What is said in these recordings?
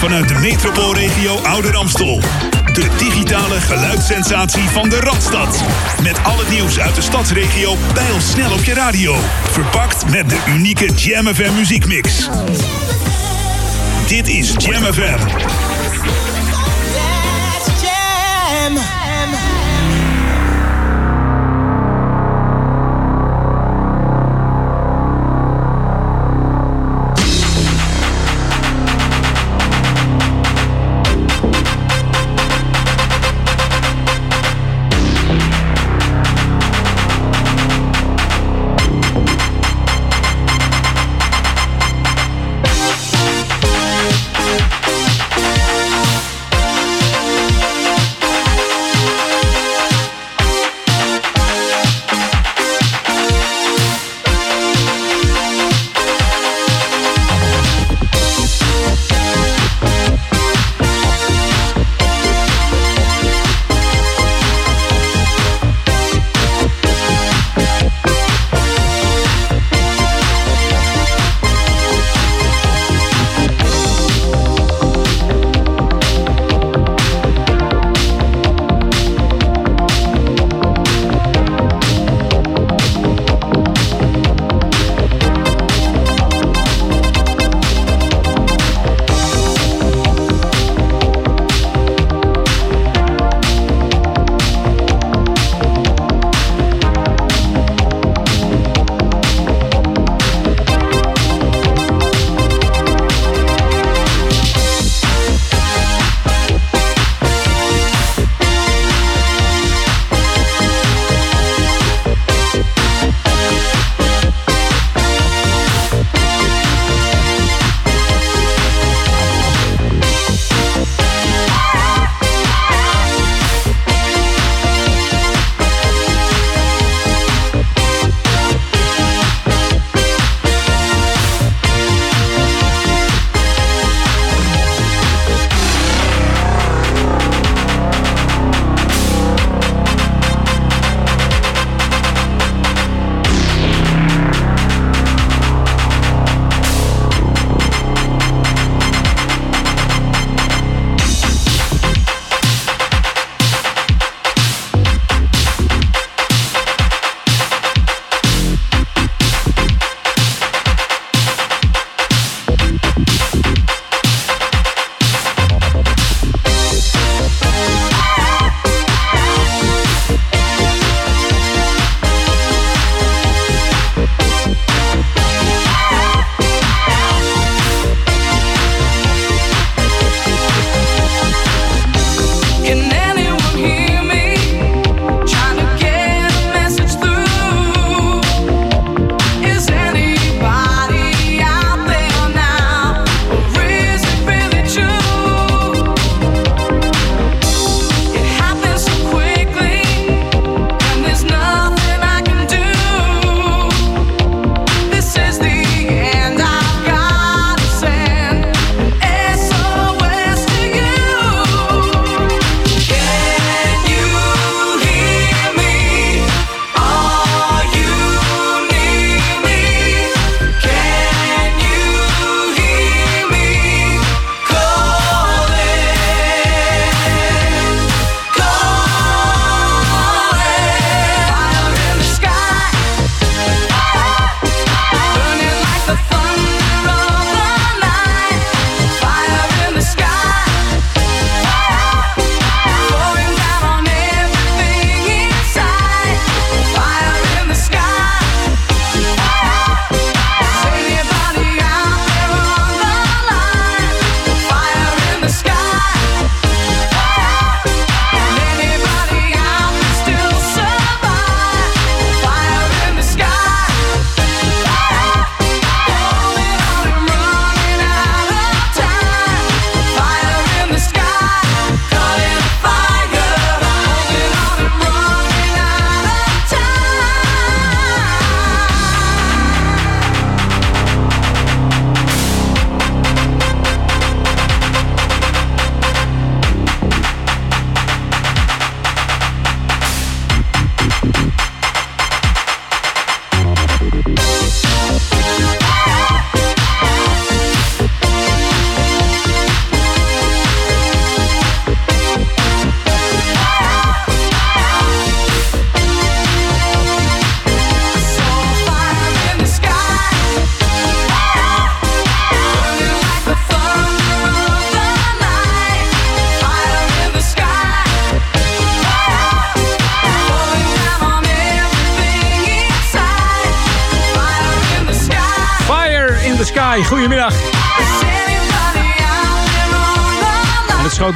vanuit de metropoolregio Ouder Amstel. De digitale geluidssensatie van de Radstad. Met al het nieuws uit de stadsregio bij ons snel op je radio. Verpakt met de unieke Jam FM muziekmix. Dit is Jam FM.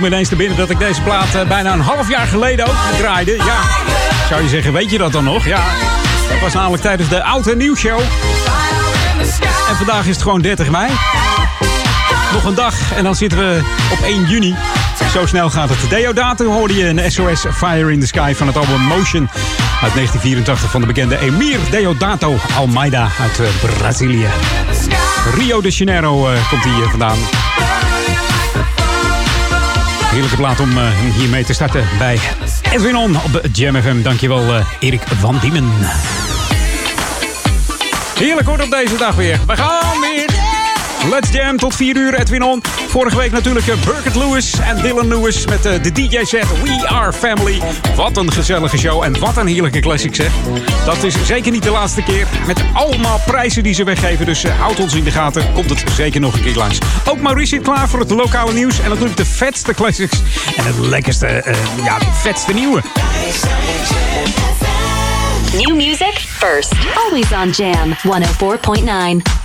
Me ineens te binnen dat ik deze plaat eh, bijna een half jaar geleden ook draaide. Ja, zou je zeggen, weet je dat dan nog? Ja, dat was namelijk tijdens de Oud en Nieuw Show. En vandaag is het gewoon 30 mei. Nog een dag en dan zitten we op 1 juni. Zo snel gaat het. Deodato hoorde je een SOS Fire in the Sky van het album Motion uit 1984 van de bekende Emir Deodato Almeida uit eh, Brazilië. Rio de Janeiro uh, komt hier vandaan. Heerlijke plaat om uh, hier mee te starten bij Edwin On op Jam FM. Dankjewel uh, Erik van Diemen. Heerlijk hoor op deze dag weer. We gaan weer. Let's Jam tot 4 uur, Edwin On. Vorige week natuurlijk uh, Burkett Lewis en Dylan Lewis met uh, de DJ-set We Are Family. Wat een gezellige show en wat een heerlijke classic zeg. Dat is zeker niet de laatste keer. Met allemaal prijzen die ze weggeven, dus uh, houd ons in de gaten. Komt het zeker nog een keer langs. Ook Maurice klaar voor het lokale nieuws. En natuurlijk de vetste classics. En het lekkerste, ja, de vetste nieuwe. New music first. Always on Jam 104.9.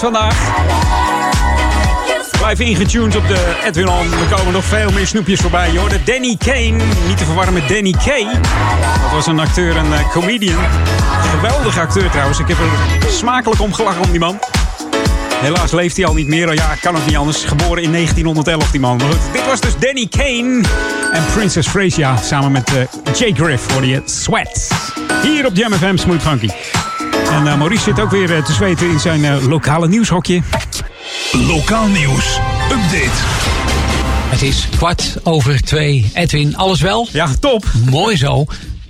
Vandaag. Blijf ingetuned op de Edwin On. Er komen nog veel meer snoepjes voorbij. Joh. De Danny Kane. Niet te verwarren met Danny Kay. Dat was een acteur en uh, comedian. Geweldige acteur trouwens. Ik heb er smakelijk om gelachen om die man. Helaas leeft hij al niet meer. Oh ja, kan ook niet anders. Geboren in 1911, die man. Maar goed, dit was dus Danny Kane en Princess Frasier samen met uh, Jay Griff voor die Sweat. Hier op Jam FM Smooth Funky. En uh, Maurice zit ook weer uh, te zweten in zijn lokale nieuwshokje. Lokaal nieuws. Update. Het is kwart over twee. Edwin, alles wel? Ja, top. Mooi zo.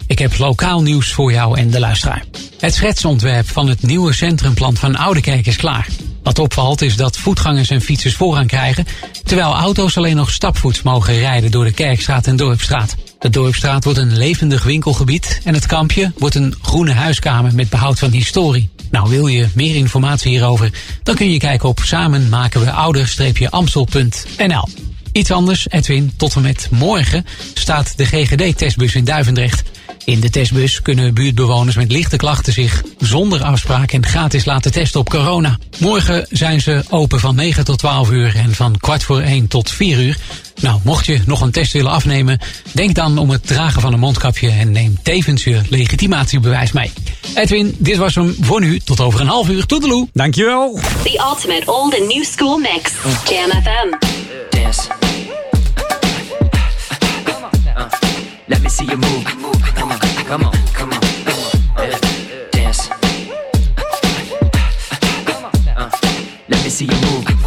Ik heb lokaal nieuws voor jou en de luisteraar. Het schetsontwerp van het nieuwe centrumplan van Oudekerk is klaar. Wat opvalt is dat voetgangers en fietsers voorrang krijgen, terwijl auto's alleen nog stapvoets mogen rijden door de Kerkstraat en Dorpstraat. De Dorpstraat wordt een levendig winkelgebied en het kampje wordt een groene huiskamer met behoud van historie. Nou, wil je meer informatie hierover? Dan kun je kijken op samenmakenweouder-amstel.nl. Iets anders, Edwin, tot en met morgen staat de GGD-testbus in Duivendrecht. In de testbus kunnen buurtbewoners met lichte klachten zich zonder afspraak en gratis laten testen op corona. Morgen zijn ze open van 9 tot 12 uur en van kwart voor 1 tot 4 uur. Nou, mocht je nog een test willen afnemen, denk dan om het dragen van een mondkapje en neem tevens je legitimatiebewijs mee. Edwin, dit was hem voor nu. Tot over een half uur. Toedeloe. Dankjewel. The ultimate old and new school mix. Jam FM. Dance. Let me see you move. Come on, come on, come on. Come on. Dance. Let me see you move.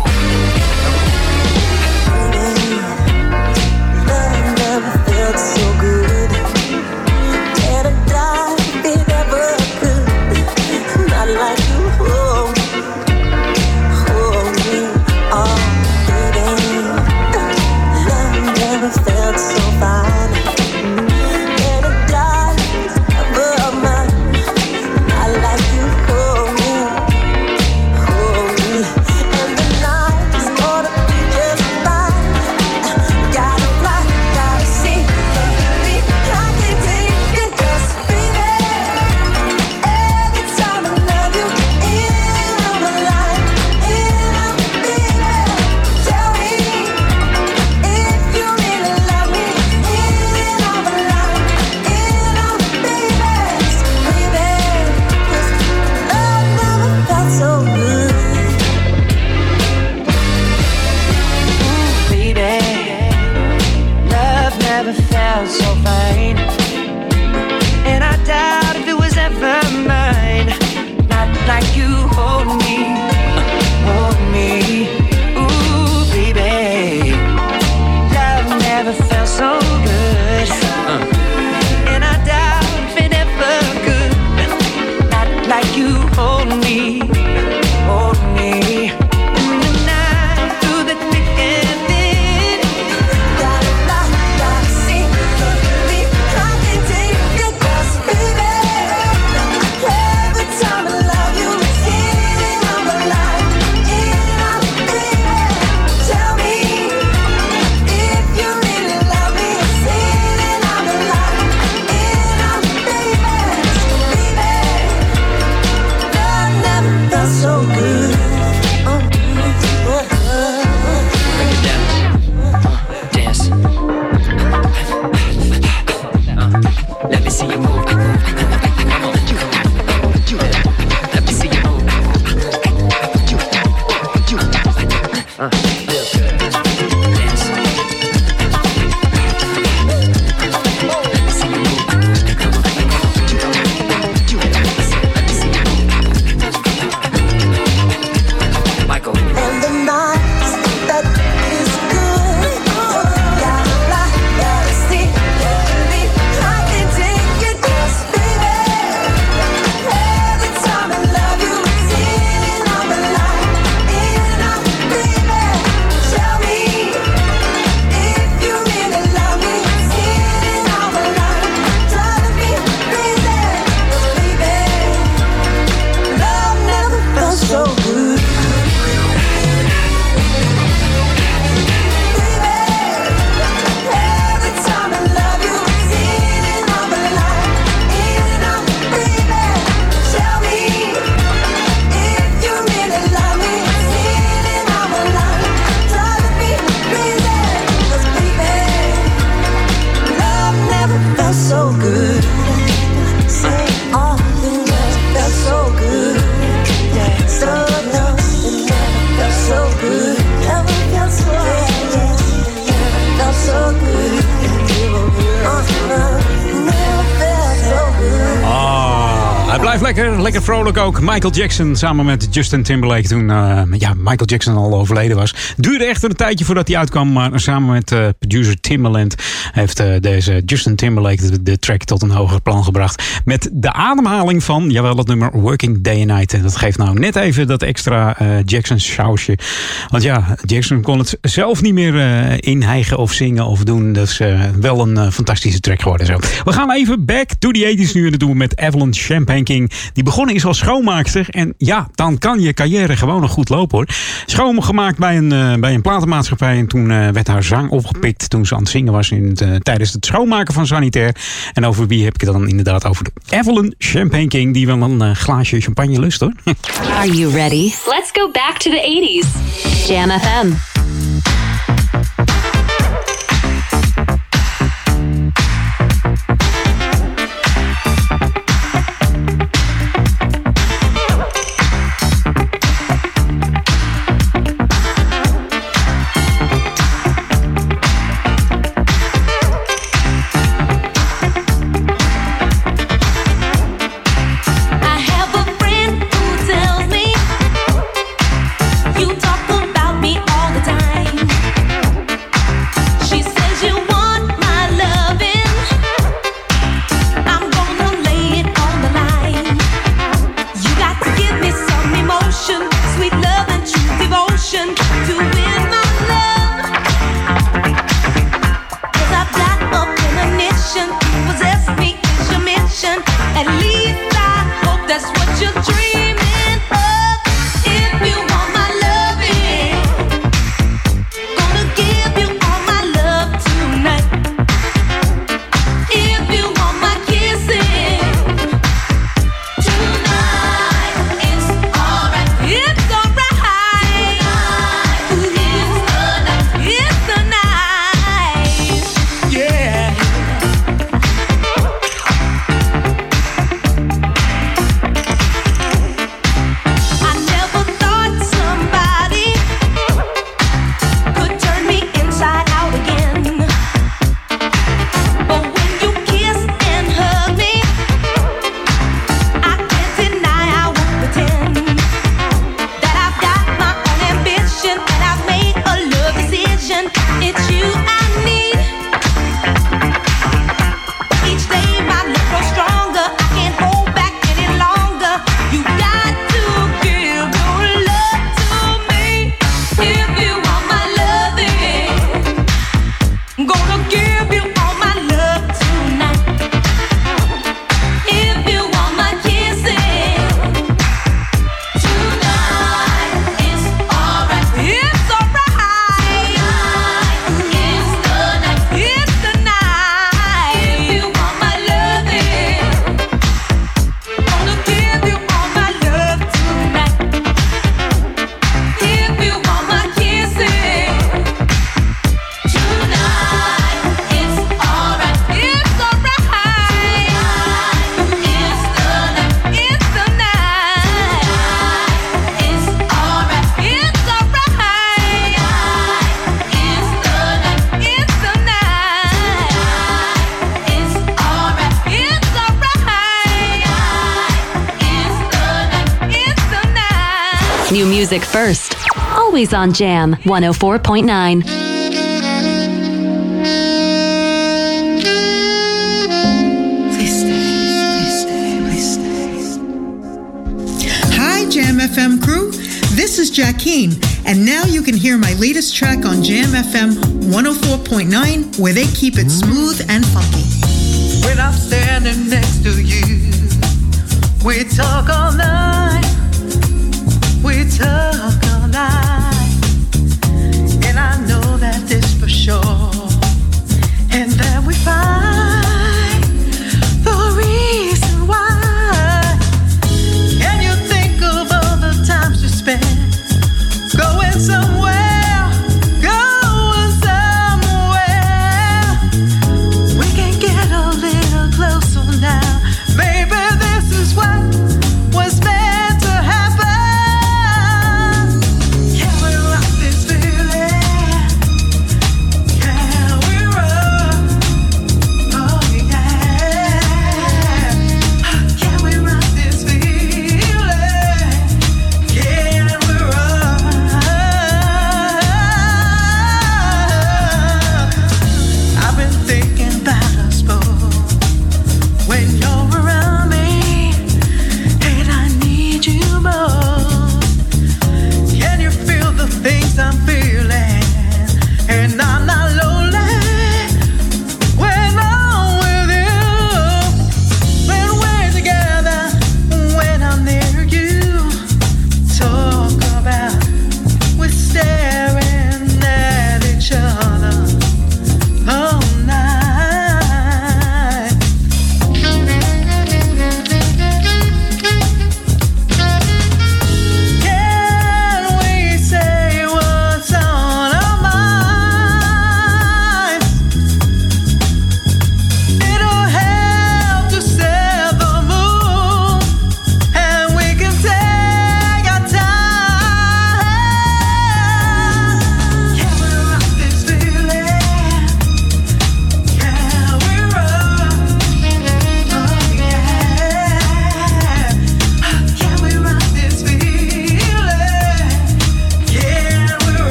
Ook. Michael Jackson samen met Justin Timberlake toen uh, ja, Michael Jackson al overleden was. Duurde echt een tijdje voordat hij uitkwam. Maar samen met uh, producer Timbaland heeft uh, deze Justin Timberlake de, track tot een hoger plan gebracht. Met de ademhaling van, jawel, het nummer Working Day and Night. En dat geeft nou net even dat extra Jackson sausje. Want ja, Jackson kon het zelf niet meer inheigen of zingen of doen. Dat is wel een fantastische track geworden zo. We gaan even back to the 80s nu en dat doen met Evelyn Champagne King. Die begonnen is als schoonmaakster. En ja, dan kan je carrière gewoon nog goed lopen hoor. Schoongemaakt bij een, uh, bij een platenmaatschappij. En toen uh, werd haar zang opgepikt toen ze aan het zingen was in het, uh, tijdens het schoonmaken van Sanitair. En over wie heb ik het dan inderdaad over de Evelyn Champagne King. Die wel een glaasje champagne lust hoor. Are you ready? Let's go back to the 80s. Jam FM. Music first. Always on Jam 104.9. Hi, Jam FM crew. This is Jackine, and now you can hear my latest track on Jam FM 104.9, where they keep it smooth and funky. When I'm standing next to you, we talk all night talk all night, and I know that this for sure.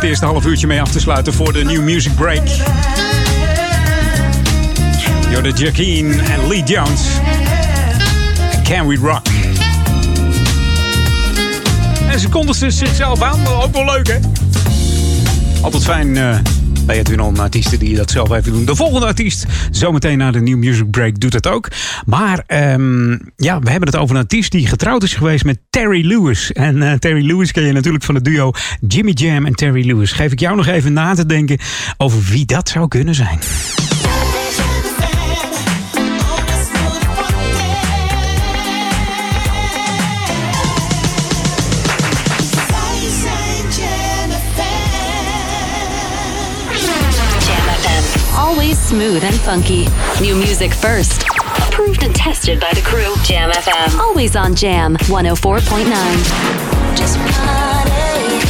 Het eerste half uurtje mee af te sluiten voor de New Music Break. The Jackeen en Lee Jones. Can We Rock. En ze kondigden zichzelf aan, ook wel leuk hè. Altijd fijn uh, bij Edwin On artiesten die dat zelf even doen. De volgende artiest, zometeen na de New Music Break, doet dat ook. Maar um, ja, we hebben het over een artiest die getrouwd is geweest met Terry Lewis. En uh, Terry Lewis ken je natuurlijk van het duo Jimmy Jam en Terry Lewis. Geef ik jou nog even na te denken over wie dat zou kunnen zijn. smooth and funky. New music first. Approved and tested by the crew. Jam FM. Always on Jam 104.9. Just party, party.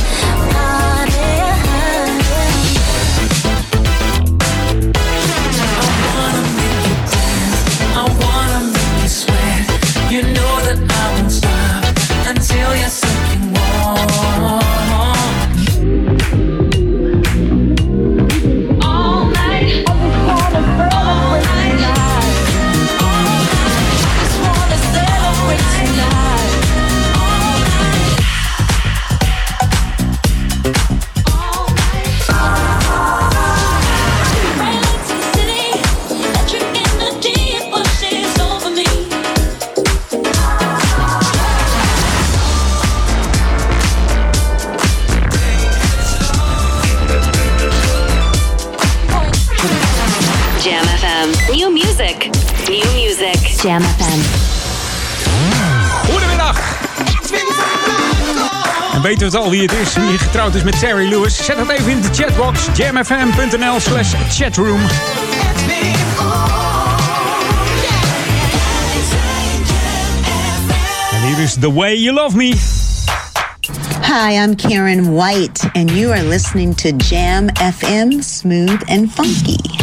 Jam FM. Goedemiddag. En weten we het al wie het is, wie getrouwd is met Terry Lewis? Zet het even in de chatbox. jamfm.nl slash chatroom. En hier is The Way You Love Me. Hi, I'm Karen White, and you are listening to Jam FM Smooth and Funky.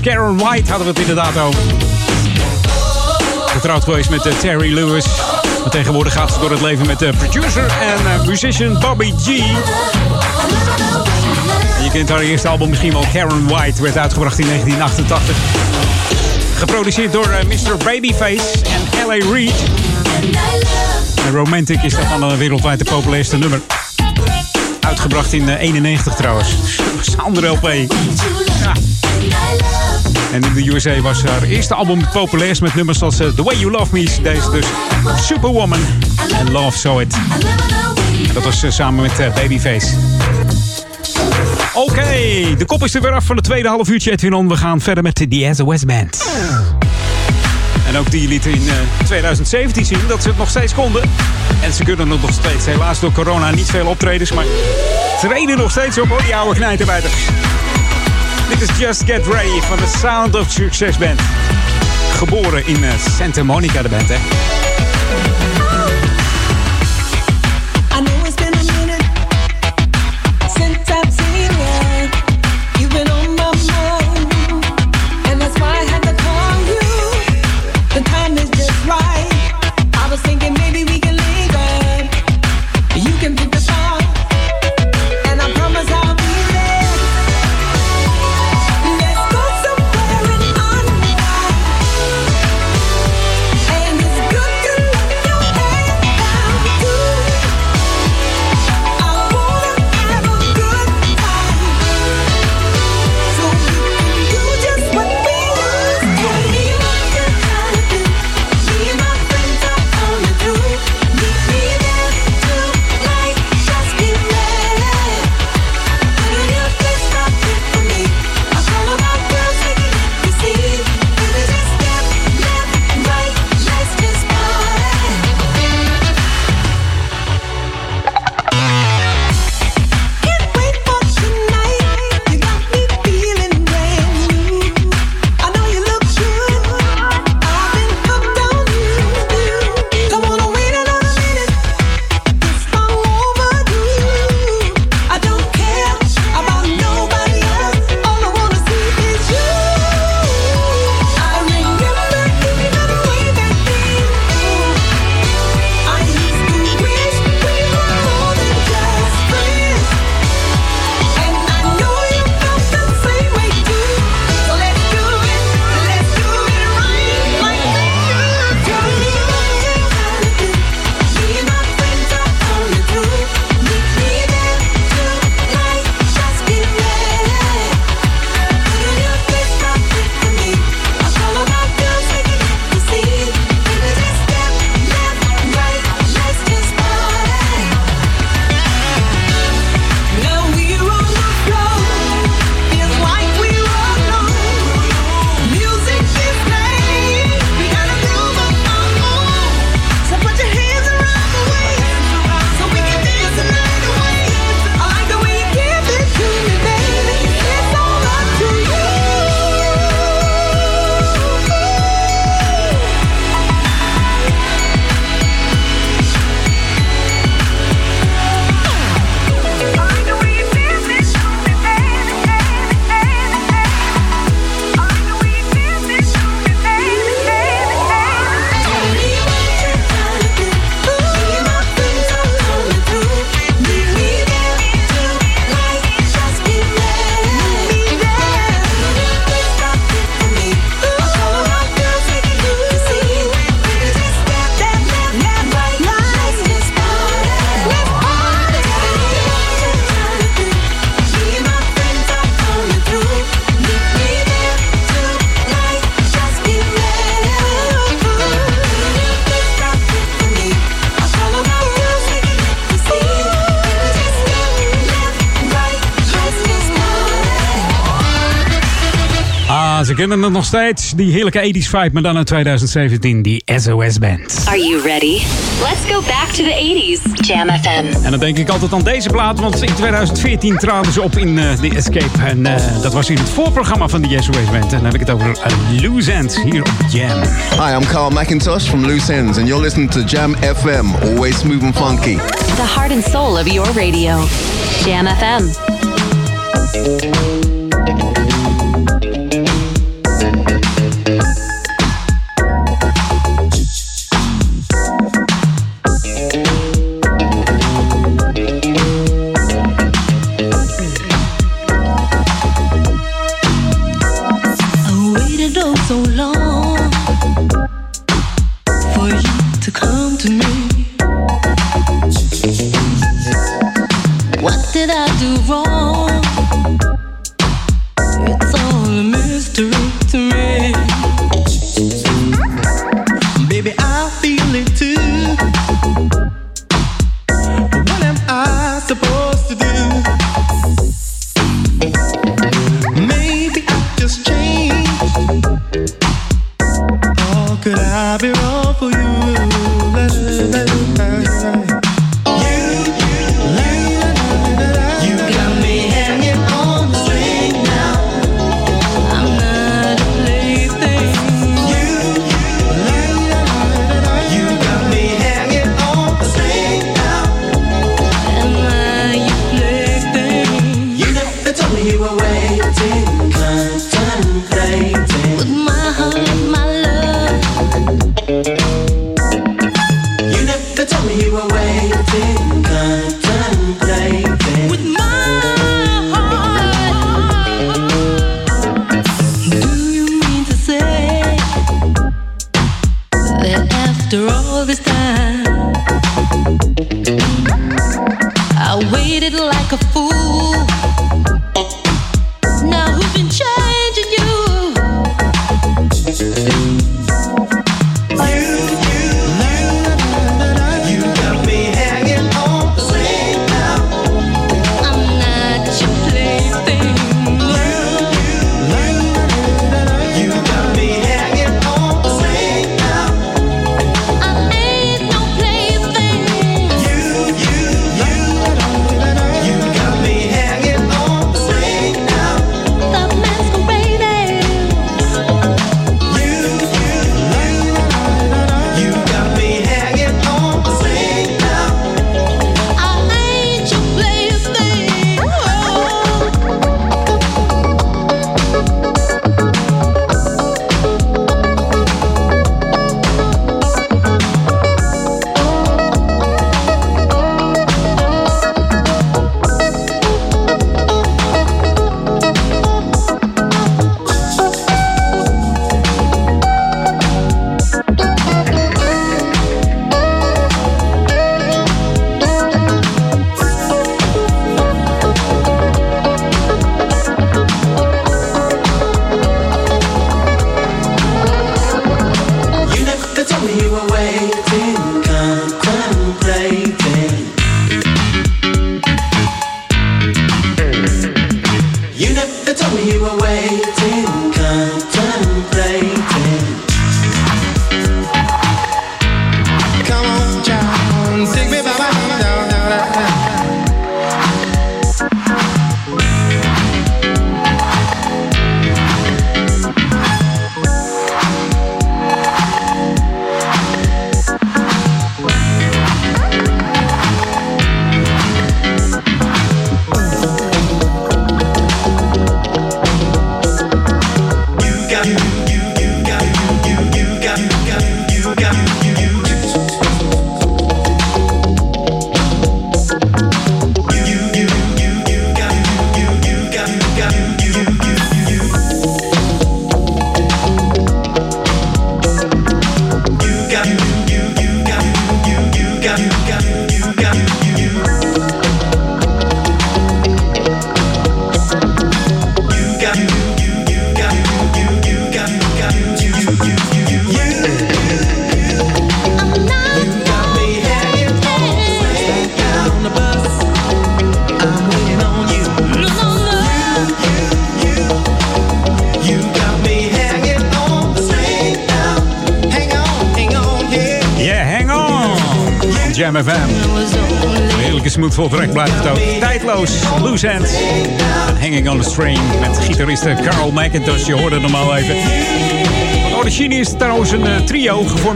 Karen White hadden we het inderdaad over. Getrouwd geweest met uh, Terry Lewis. Maar tegenwoordig gaat ze door het leven met de producer en uh, musician Bobby G. je kent haar eerste album misschien wel. Karen White werd uitgebracht in 1988. Geproduceerd door Mr. Babyface en L.A. Reid. Romantic is daarvan een wereldwijd de populairste nummer. Uitgebracht in 91 trouwens. Andere LP. Ja. En in de USA was haar eerste album het populairst met nummers zoals uh, The Way You Love Me. Deze dus Superwoman en Love So It. dat was uh, samen met Babyface. Oké, de kop is er weer af van de tweede half uurtje, Edwin We gaan verder met de SOS Band. En ook die lieten in 2017 zien dat ze het nog steeds konden. En ze kunnen het nog steeds. Helaas door corona niet veel optredens, maar treden nog steeds op hoor, die oude knijterbuiters. Dit is Just Get Ready van de Sound of Success Band. Geboren in uh, Santa Monica, de band, hè. Kennen het nog steeds. Die heerlijke 80s vibe, maar dan in 2017 die SOS Band. Are you ready? Let's go back to the 80s. Jam FM. En dan denk ik altijd aan deze plaat, want in 2014 traden ze op in uh, The Escape. En uh, dat was in het voorprogramma van de SOS Band. En dan heb ik het over uh, Loose Ends hier op Jam. Hi, I'm Carl McIntosh from Loose Ends and you're listening to Jam FM, always smooth and funky. The heart and soul of your radio. Jam FM.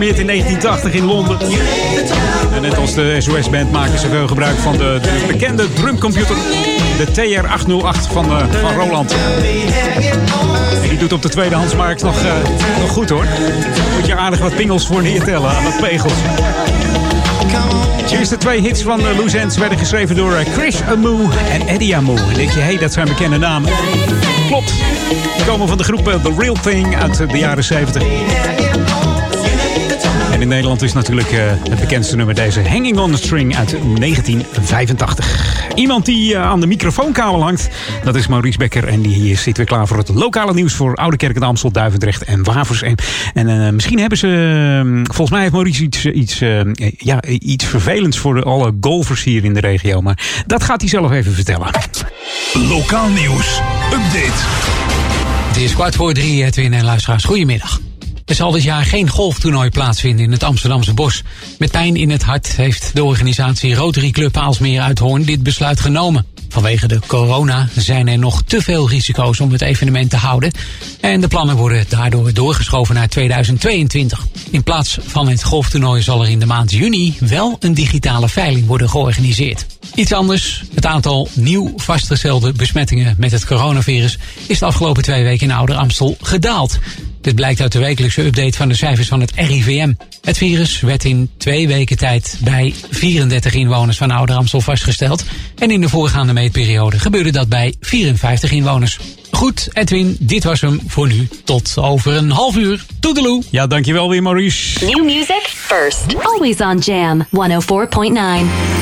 In 1980 in Londen. En net als de SOS-band maken ze veel gebruik van de, de bekende drumcomputer. De TR-808 van, uh, van Roland. En die doet op de tweedehandsmarkt nog, uh, nog goed hoor. Moet je aardig wat pingels voor neertellen aan het pegels. De eerste twee hits van uh, Loose werden geschreven door Chris Amoo en Eddie Amoo. En denk je, hé, hey, dat zijn bekende namen. Klopt. Die komen van de groep The Real Thing uit de jaren 70. In Nederland is natuurlijk uh, het bekendste nummer deze Hanging on the String uit 1985. Iemand die uh, aan de microfoonkabel hangt, dat is Maurice Becker. En die zit weer klaar voor het lokale nieuws voor Oude Kerk en Amstel, Duivendrecht en Wavers. En, en uh, misschien hebben ze, volgens mij heeft Maurice iets, iets, ja, iets vervelends voor alle golfers hier in de regio. Maar dat gaat hij zelf even vertellen. Lokaal nieuws. Update. Het is kwart voor drie, Edwin en luisteraars. Goedemiddag. Er zal dit jaar geen golftoernooi plaatsvinden in het Amsterdamse bos. Met pijn in het hart heeft de organisatie Rotary Club Aalsmeer Uithoorn dit besluit genomen. Vanwege de corona zijn er nog te veel risico's om het evenement te houden. En de plannen worden daardoor doorgeschoven naar 2022. In plaats van het golftoernooi zal er in de maand juni wel een digitale veiling worden georganiseerd. Iets anders, het aantal nieuw vastgestelde besmettingen met het coronavirus is de afgelopen twee weken in Ouder Amstel gedaald. Dit blijkt uit de wekelijkse update van de cijfers van het RIVM. Het virus werd in twee weken tijd bij 34 inwoners van Ouder Amstel vastgesteld. En in de voorgaande meetperiode gebeurde dat bij 54 inwoners. Goed, Edwin, dit was hem voor nu. Tot over een half uur. Toedeloe. Ja, dankjewel weer, Maurice. New music first. Always on Jam 104.9.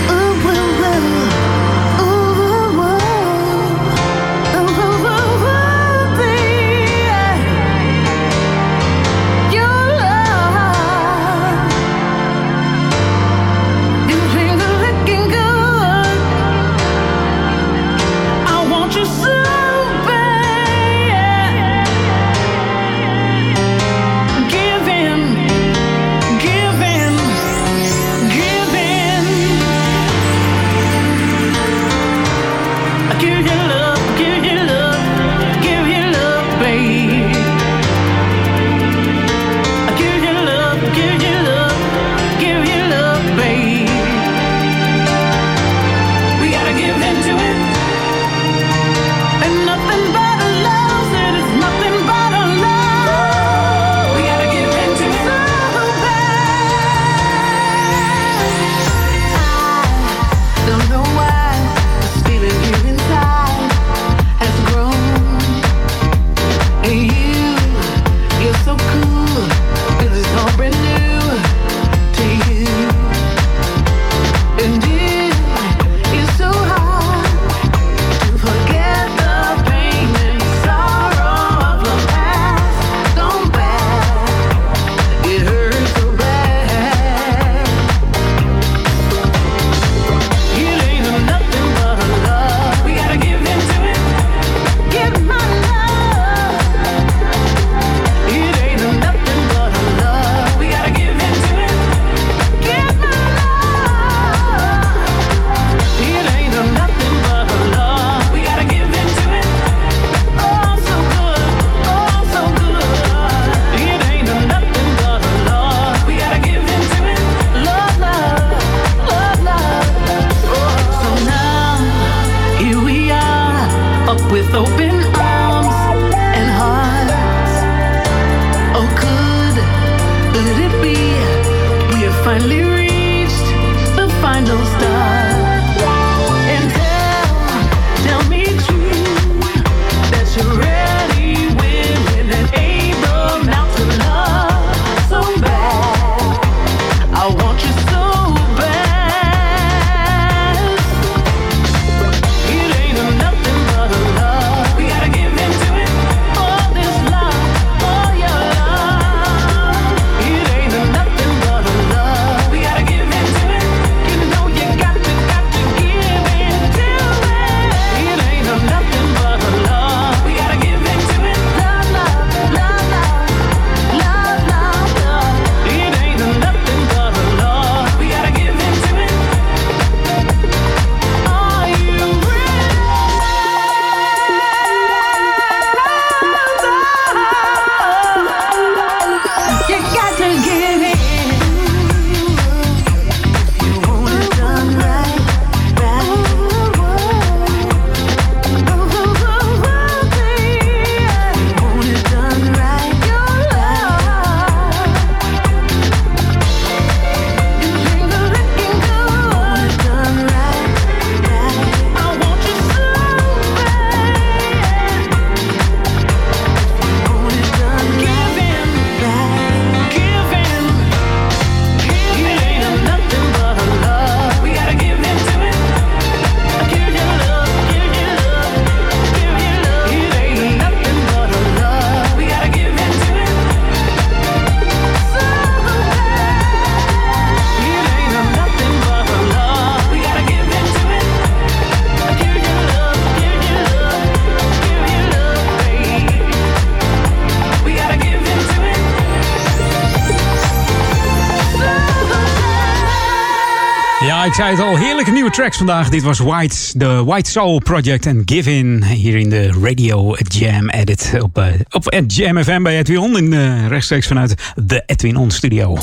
zei het al. Heerlijke nieuwe tracks vandaag. Dit was White, de White Soul Project en Give In. Hier in de Radio Jam Edit op, uh, op Jam FM bij Edwin On. In, uh, rechtstreeks vanuit de Edwin On studio.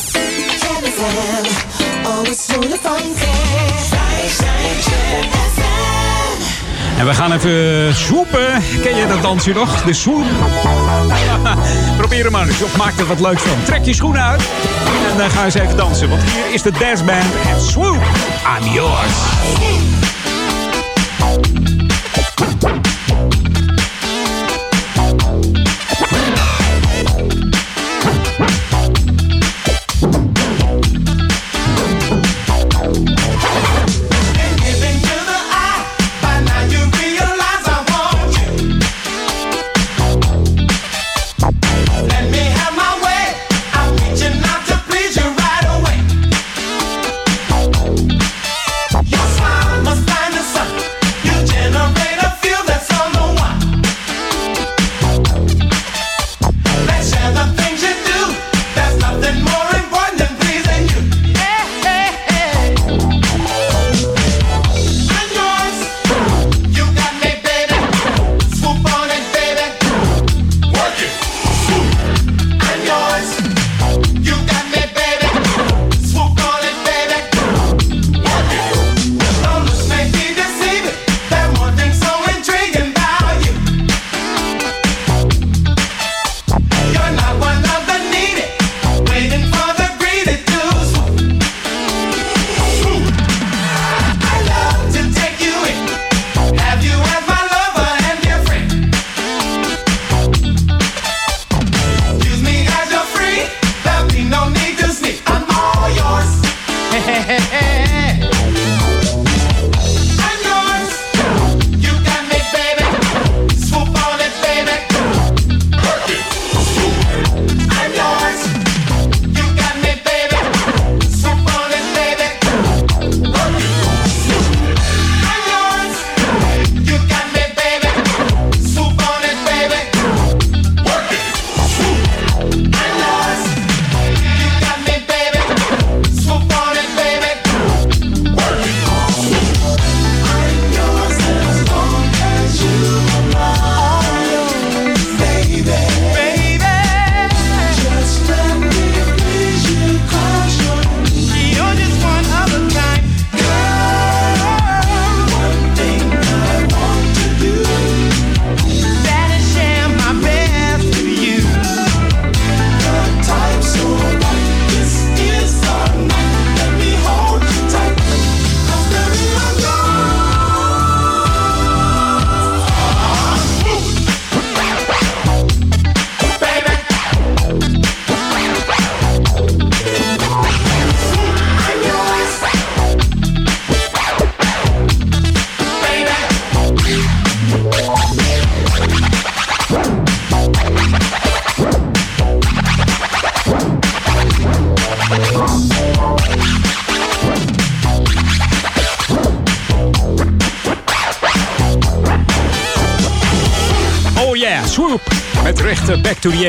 En we gaan even swoepen. Ken je dat dansje nog? De swoep. Probeer hem maar eens. Of maak er wat leuks van. Trek je schoenen uit. En dan ga eens even dansen. Want hier is de Dance Band. En swoop. I'm yours.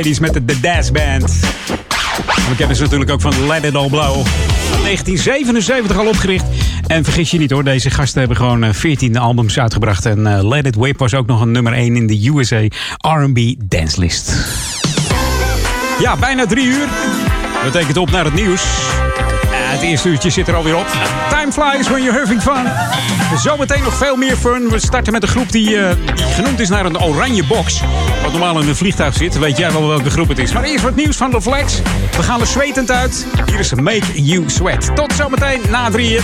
80s met de The Daz Band. We kennen ze natuurlijk ook van Let It All Blow. 1977 al opgericht. En vergis je niet hoor, deze gasten hebben gewoon 14 eh, albums uitgebracht. En uh, Let It Whip was ook nog een nummer 1 in de USA R&B Dance List. Ja, bijna drie uur. Dat betekent op naar het nieuws. Het eerste uurtje zit er alweer op. Time flies when you're having fun. Zometeen nog veel meer fun. We starten met een groep die, die genoemd is naar een oranje box. Wat normaal in een vliegtuig zit. Weet jij wel welke groep het is. Maar eerst wat nieuws van de Flex. We gaan er zwetend uit. Hier is Make You Sweat. Tot zometeen na drieën.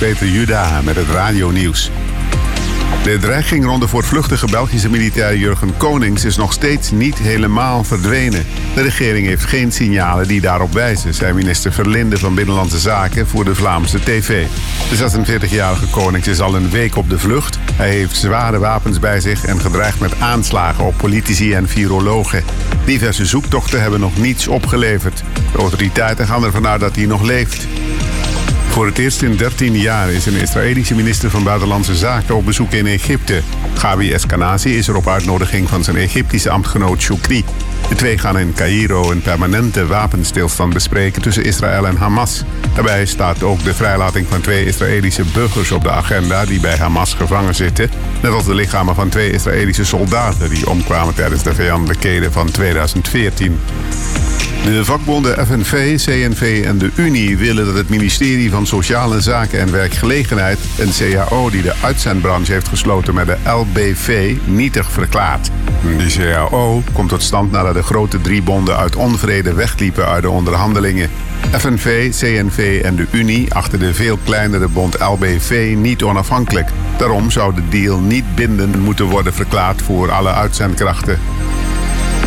Peter Juda met het radionieuws. De dreiging rond de voortvluchtige Belgische militair Jurgen Konings is nog steeds niet helemaal verdwenen. De regering heeft geen signalen die daarop wijzen, zei minister Verlinde van Binnenlandse Zaken voor de Vlaamse TV. De 46-jarige Konings is al een week op de vlucht. Hij heeft zware wapens bij zich en gedreigd met aanslagen op politici en virologen. Diverse zoektochten hebben nog niets opgeleverd. De autoriteiten gaan ervan uit dat hij nog leeft. Voor het eerst in 13 jaar is een Israëlische minister van Buitenlandse Zaken op bezoek in Egypte. Gabi Eskenazi is er op uitnodiging van zijn Egyptische ambtgenoot Shukri. De twee gaan in Cairo een permanente wapenstilstand bespreken tussen Israël en Hamas. Daarbij staat ook de vrijlating van twee Israëlische burgers op de agenda die bij Hamas gevangen zitten. Net als de lichamen van twee Israëlische soldaten die omkwamen tijdens de vijandelijkheden van 2014. De vakbonden FNV, CNV en de Unie willen dat het ministerie van Sociale Zaken en Werkgelegenheid een CAO die de uitzendbranche heeft gesloten met de LBV nietig verklaart. Die CAO komt tot stand nadat de grote drie bonden uit onvrede wegliepen uit de onderhandelingen. FNV, CNV en de Unie achter de veel kleinere bond LBV niet onafhankelijk. Daarom zou de deal niet bindend moeten worden verklaard voor alle uitzendkrachten.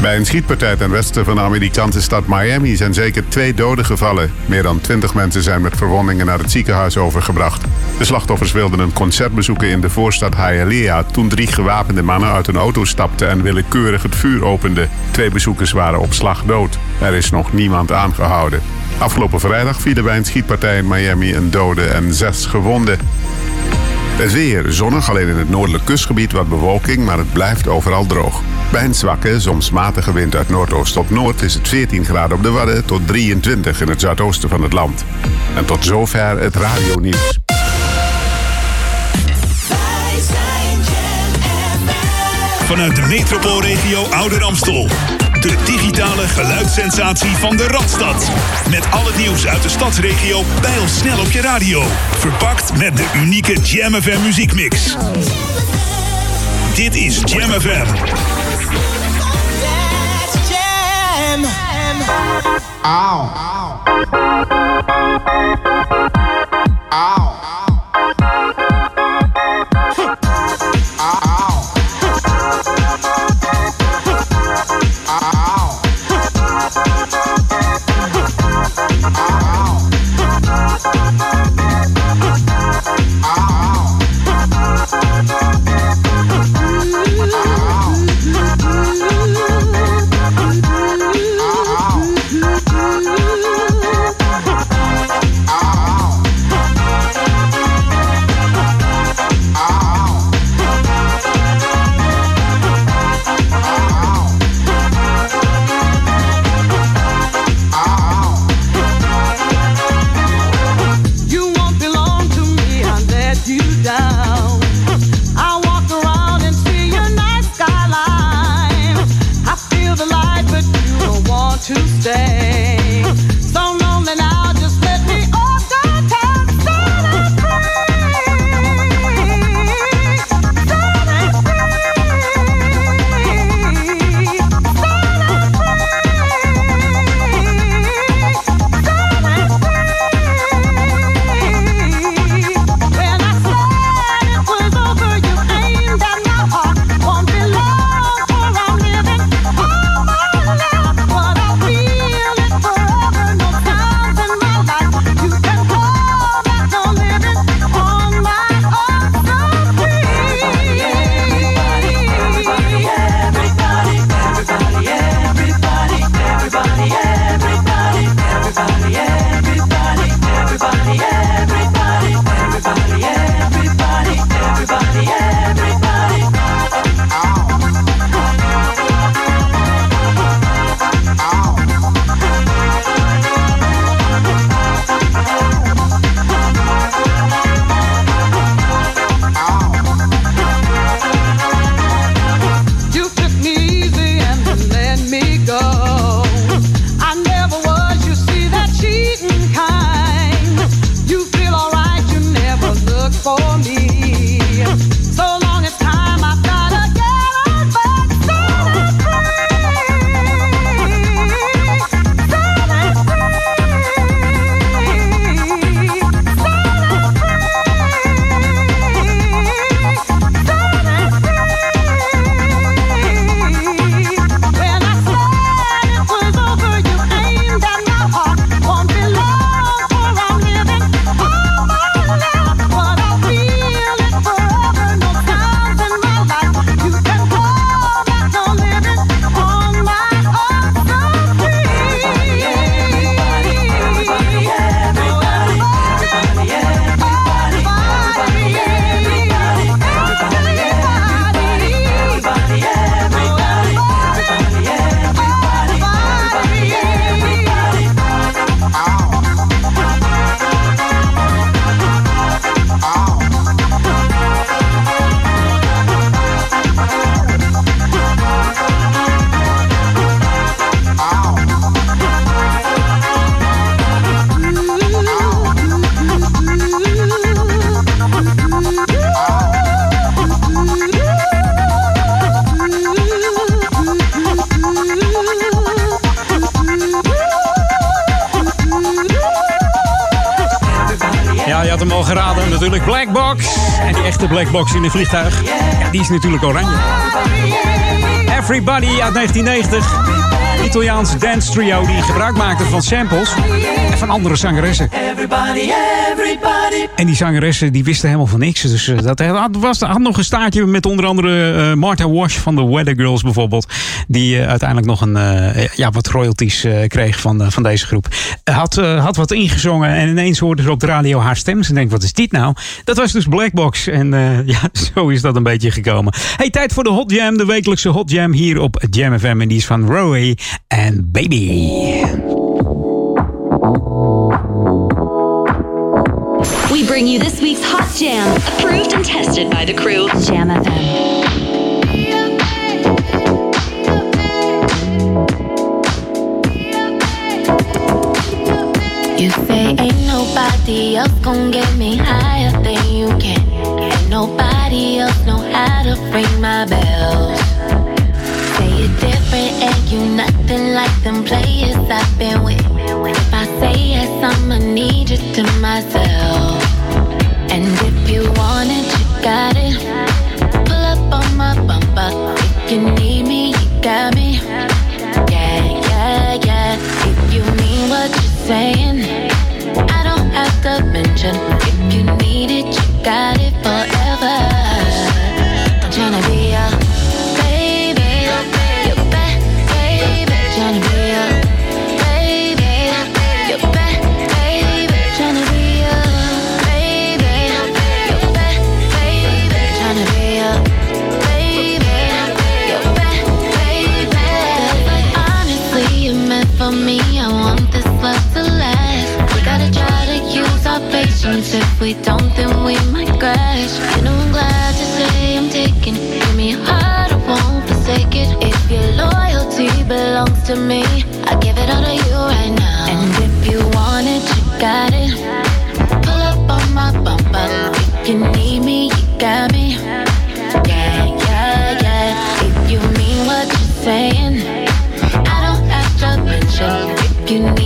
Bij een schietpartij ten westen van de Amerikaanse stad Miami zijn zeker twee doden gevallen. Meer dan twintig mensen zijn met verwondingen naar het ziekenhuis overgebracht. De slachtoffers wilden een concert bezoeken in de voorstad Hialeah toen drie gewapende mannen uit een auto stapten en willekeurig het vuur openden. Twee bezoekers waren op slag dood. Er is nog niemand aangehouden. Afgelopen vrijdag vielen bij een schietpartij in Miami een dode en zes gewonden. Het weer zonnig, alleen in het noordelijk kustgebied wat bewolking, maar het blijft overal droog. Bij een zwakke, soms matige wind uit noordoost tot noord is het 14 graden op de Wadden tot 23 in het zuidoosten van het land. En tot zover het radionieuws. Vanuit de metropoolregio Ouder Amstel. De digitale geluidssensatie van de Radstad. Met al het nieuws uit de stadsregio snel op je radio. Verpakt met de unieke Jam FM muziekmix. Dit is Jam FM. Ow. Ow. Box. En die echte Black Box in een vliegtuig. Ja, die is natuurlijk oranje. Everybody uit 1990. Italiaans dance trio die gebruik maakte van samples en van andere zangeressen. Everybody, everybody. En die zangeressen die wisten helemaal van niks. Dus eh, dat had, was, had nog een staartje met onder andere eh, Martha Wash van de Weather Girls bijvoorbeeld. Die eh, uiteindelijk nog een, ja, wat royalties kreeg van, van deze groep. had, had wat ingezongen en ineens hoorden ze op de radio haar stem. Ze denkt, wat is dit nou? Dat was dus Blackbox. En eh, ja, zo is dat een beetje gekomen. Hey, tijd voor de Hot Jam. De wekelijkse Hot Jam hier op Jam FM. En die is van Rowie en Baby. Bring you this week's Hot Jam, approved and tested by the crew. Jam FM. You say ain't nobody else gon' get me higher than you can. Ain't nobody else know how to ring my bells. Say it different and you nothing like them players I've been with. If I say yes, I'ma need you to myself. say If we don't, then we might crash. You know I'm glad to say I'm taking. Give me heart, I won't forsake it. If your loyalty belongs to me, I give it all to you right now. And if you want it, you got it. Pull up on my bumper. If you need me, you got me. Yeah, yeah, yeah. If you mean what you're saying, I don't have to mention. If you need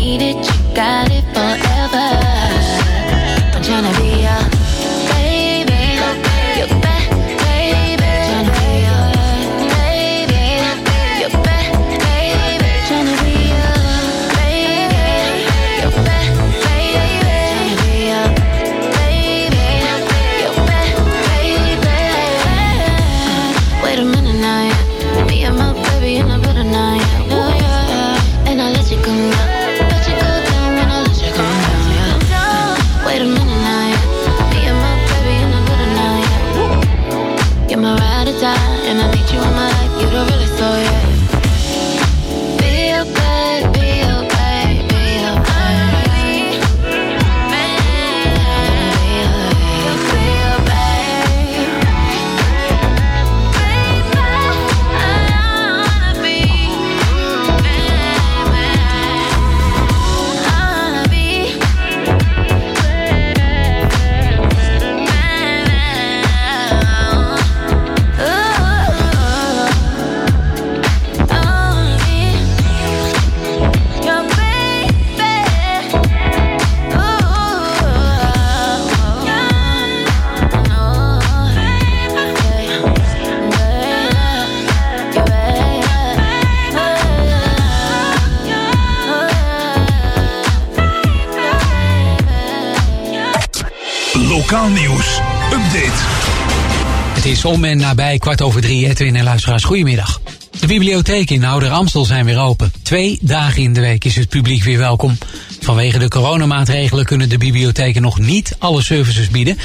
is om en nabij kwart over drie. Edwin en luisteraars, goedemiddag. De bibliotheken in Ouder Amstel zijn weer open. Twee dagen in de week is het publiek weer welkom. Vanwege de coronamaatregelen kunnen de bibliotheken nog niet alle services bieden.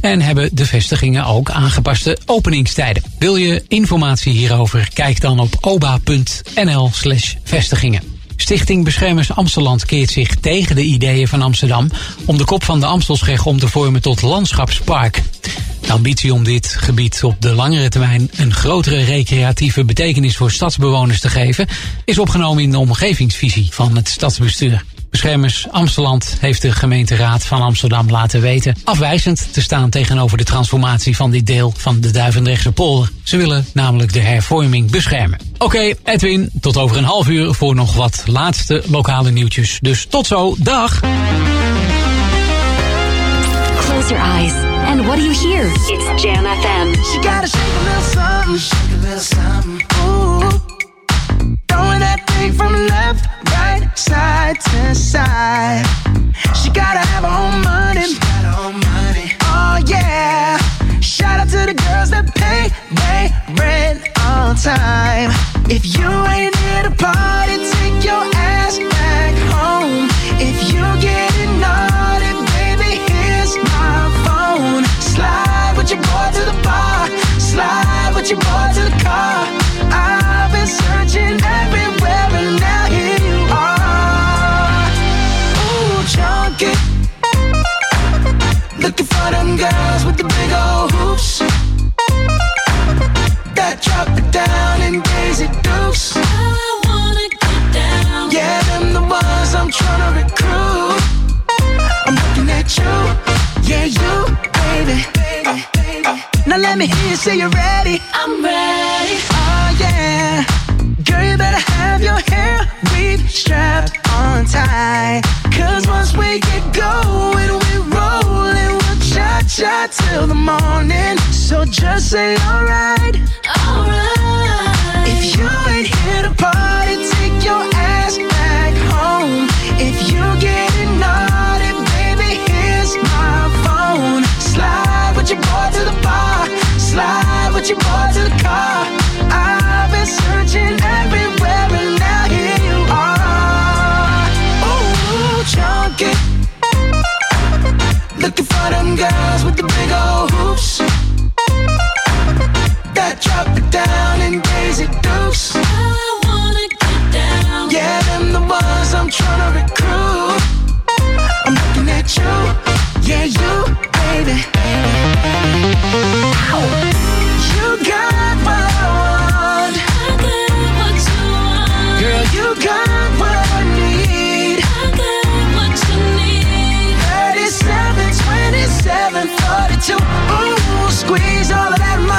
En hebben de vestigingen ook aangepaste openingstijden. Wil je informatie hierover? Kijk dan op oba.nl slash vestigingen. Stichting Beschermers Amsteland keert zich tegen de ideeën van Amsterdam om de kop van de Amstelscheg om te vormen tot landschapspark. De ambitie om dit gebied op de langere termijn een grotere recreatieve betekenis voor stadsbewoners te geven, is opgenomen in de omgevingsvisie van het stadsbestuur. Beschermers Amsteland heeft de gemeenteraad van Amsterdam laten weten afwijzend te staan tegenover de transformatie van dit deel van de Duivendrechtse polder. Ze willen namelijk de hervorming beschermen. Oké, Edwin, tot over een half uur voor nog wat laatste lokale nieuwtjes. Dus tot zo, dag! Close your eyes. And what do you hear? It's Jam FM. She gotta shake a little something, shake a little something. Ooh, throwing that thing from left, right, side to side. She gotta have her own money. Oh yeah. Shout out to the girls that pay they rent on time. If you ain't here to party, take your ass back home. If you getting naughty, Slide with your boy to the bar. Slide with your boy to the car. I've been searching everywhere and now here you are. Ooh, chunky. Looking for them girls with the big old hoops. That drop it down in Daisy Dukes. I wanna get down. Yeah, them the ones I'm trying to recruit. Say you're ready. I'm ready. Oh yeah. Girl, you better have your hair weave strapped on tight. Cause once we get going, we rollin', we'll cha cha till the morning. So just say. Alright.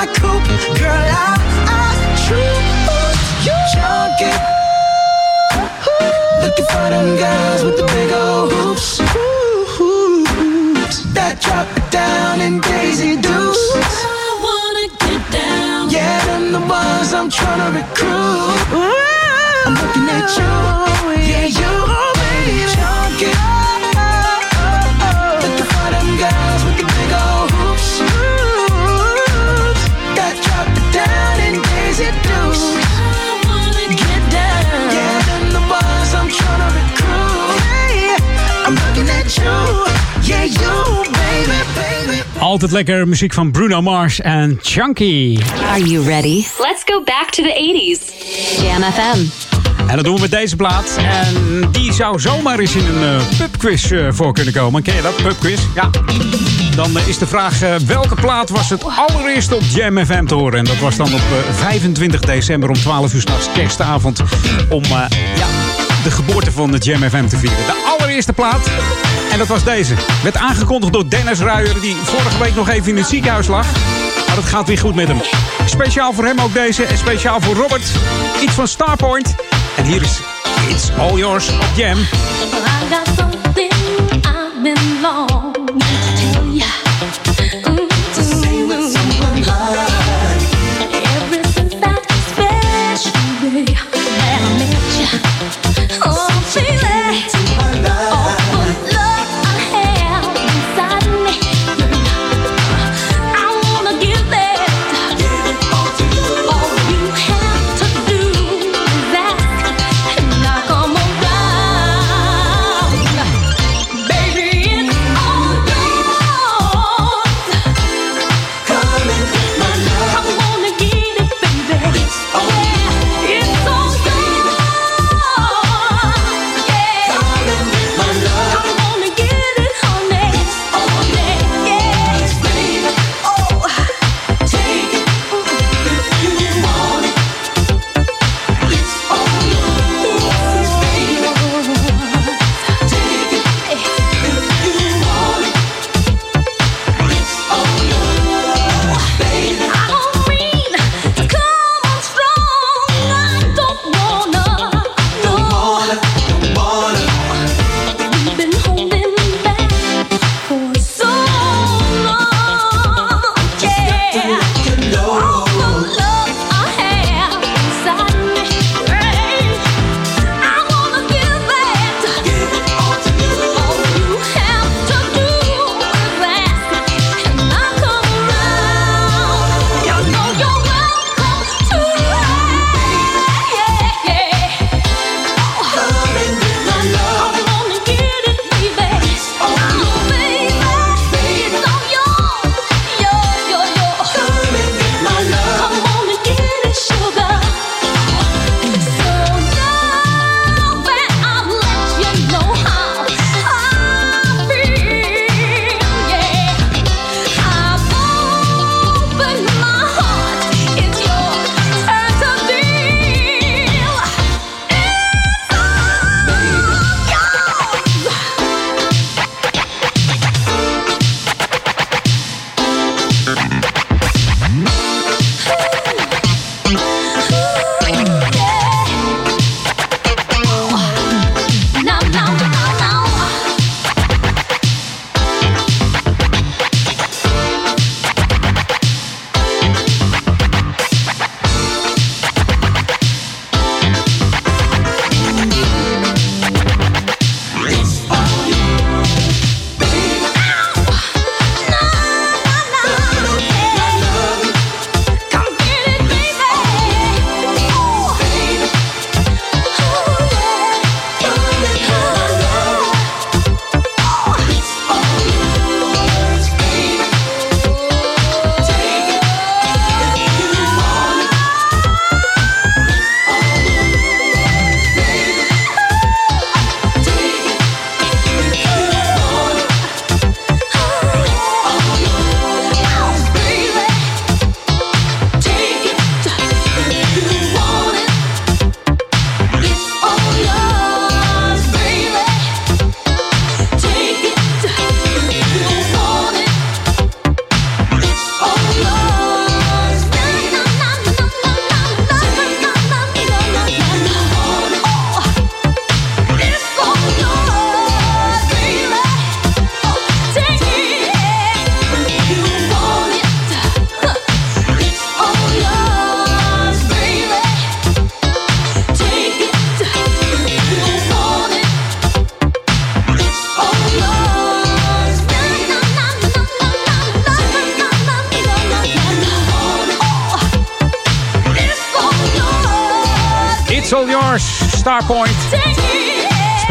My coupe. Girl, I, I choose you. Junkie. Looking for them girls with the big old hoops. That drop it down in Daisy Dukes. I wanna get down. Yeah, them the ones I'm trying to recruit. I'm looking at you. Oh, yeah, you, oh, baby. Junkie. Yeah, you, baby, baby. Altijd lekker muziek van Bruno Mars en Chunky. Are you ready? Let's go back to the 80s. Jam FM. En dat doen we met deze plaat. En die zou zomaar eens in een eh, pubquiz eh, voor kunnen komen. Ken je dat, pubquiz? Ja. Dan eh, is de vraag, eh, welke plaat was het allereerste op Jam FM te horen? En dat was dan op eh, 25 december om 12 uur s'nachts kerstavond. Om eh, ja, de geboorte van de Jam FM te vieren. De allereerste plaat. En dat was deze. Werd aangekondigd door Dennis Ruijer, die vorige week nog even in het ziekenhuis lag. Maar het gaat weer goed met hem. Speciaal voor hem ook deze. En speciaal voor Robert. Iets van Starpoint. En hier is It's All Yours op Jam.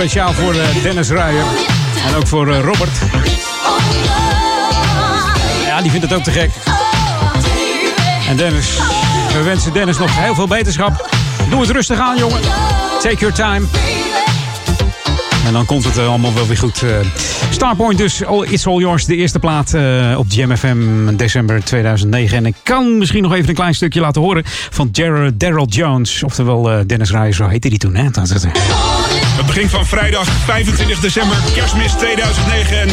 Speciaal voor eh, Dennis Ruijer. En ook voor eh, Robert. Ja, die vindt het ook te gek. En Dennis, we wensen Dennis nog heel veel beterschap. Doe het rustig aan, jongen. Take your time. En dan komt het eh, allemaal wel weer goed. Starpoint dus, It's All Yours. De eerste plaat op Jam FM december 2009. En ik kan misschien nog even een klein stukje laten horen van Daryl Jones. Oftewel Dennis Ruijers, zo heette die toen. Hè? Dat, Het begin van vrijdag 25 december, kerstmis 2009. En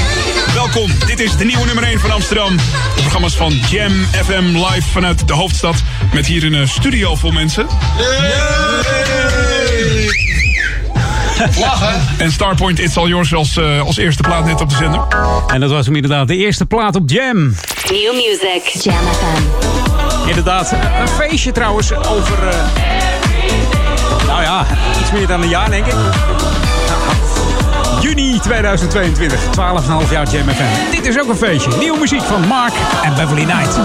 welkom, dit is de nieuwe nummer 1 van Amsterdam. De programma's van Jam FM live vanuit de hoofdstad. Met hier een studio vol mensen. En Starpoint It's All Yours als, eh, als eerste plaat net op de zender. En dat was hem inderdaad de eerste plaat op Jam. New music. Jam FM. Inderdaad, een feestje trouwens over... eh, iets meer dan een jaar denk ik. Juni 2022, 12,5 jaar Jam. Dit is ook een feestje. Nieuwe muziek van Mark en Beverly Knight.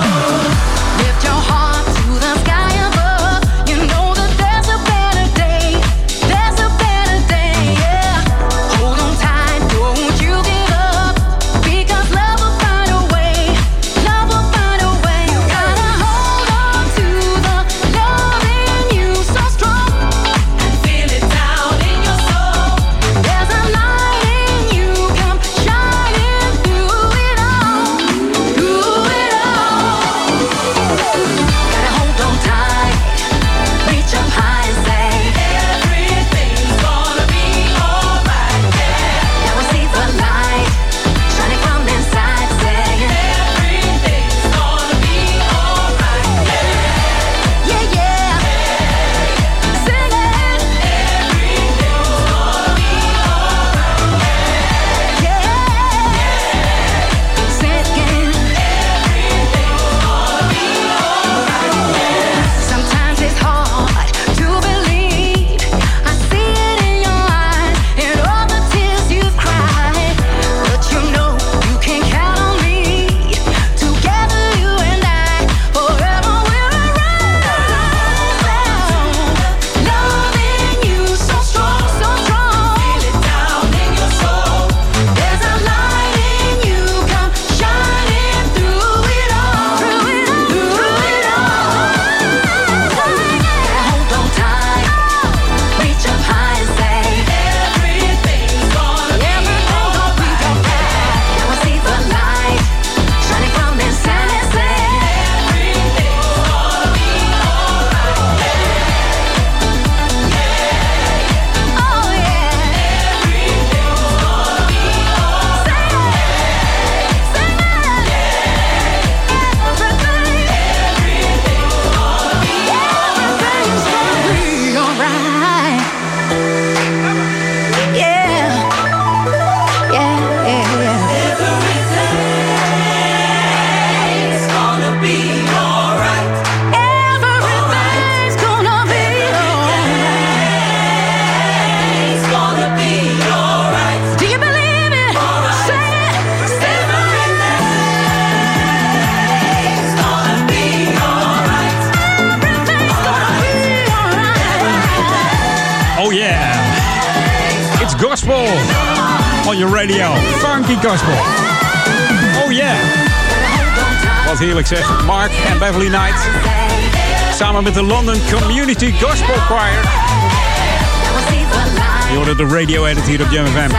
Radio edit hier op Jam FM.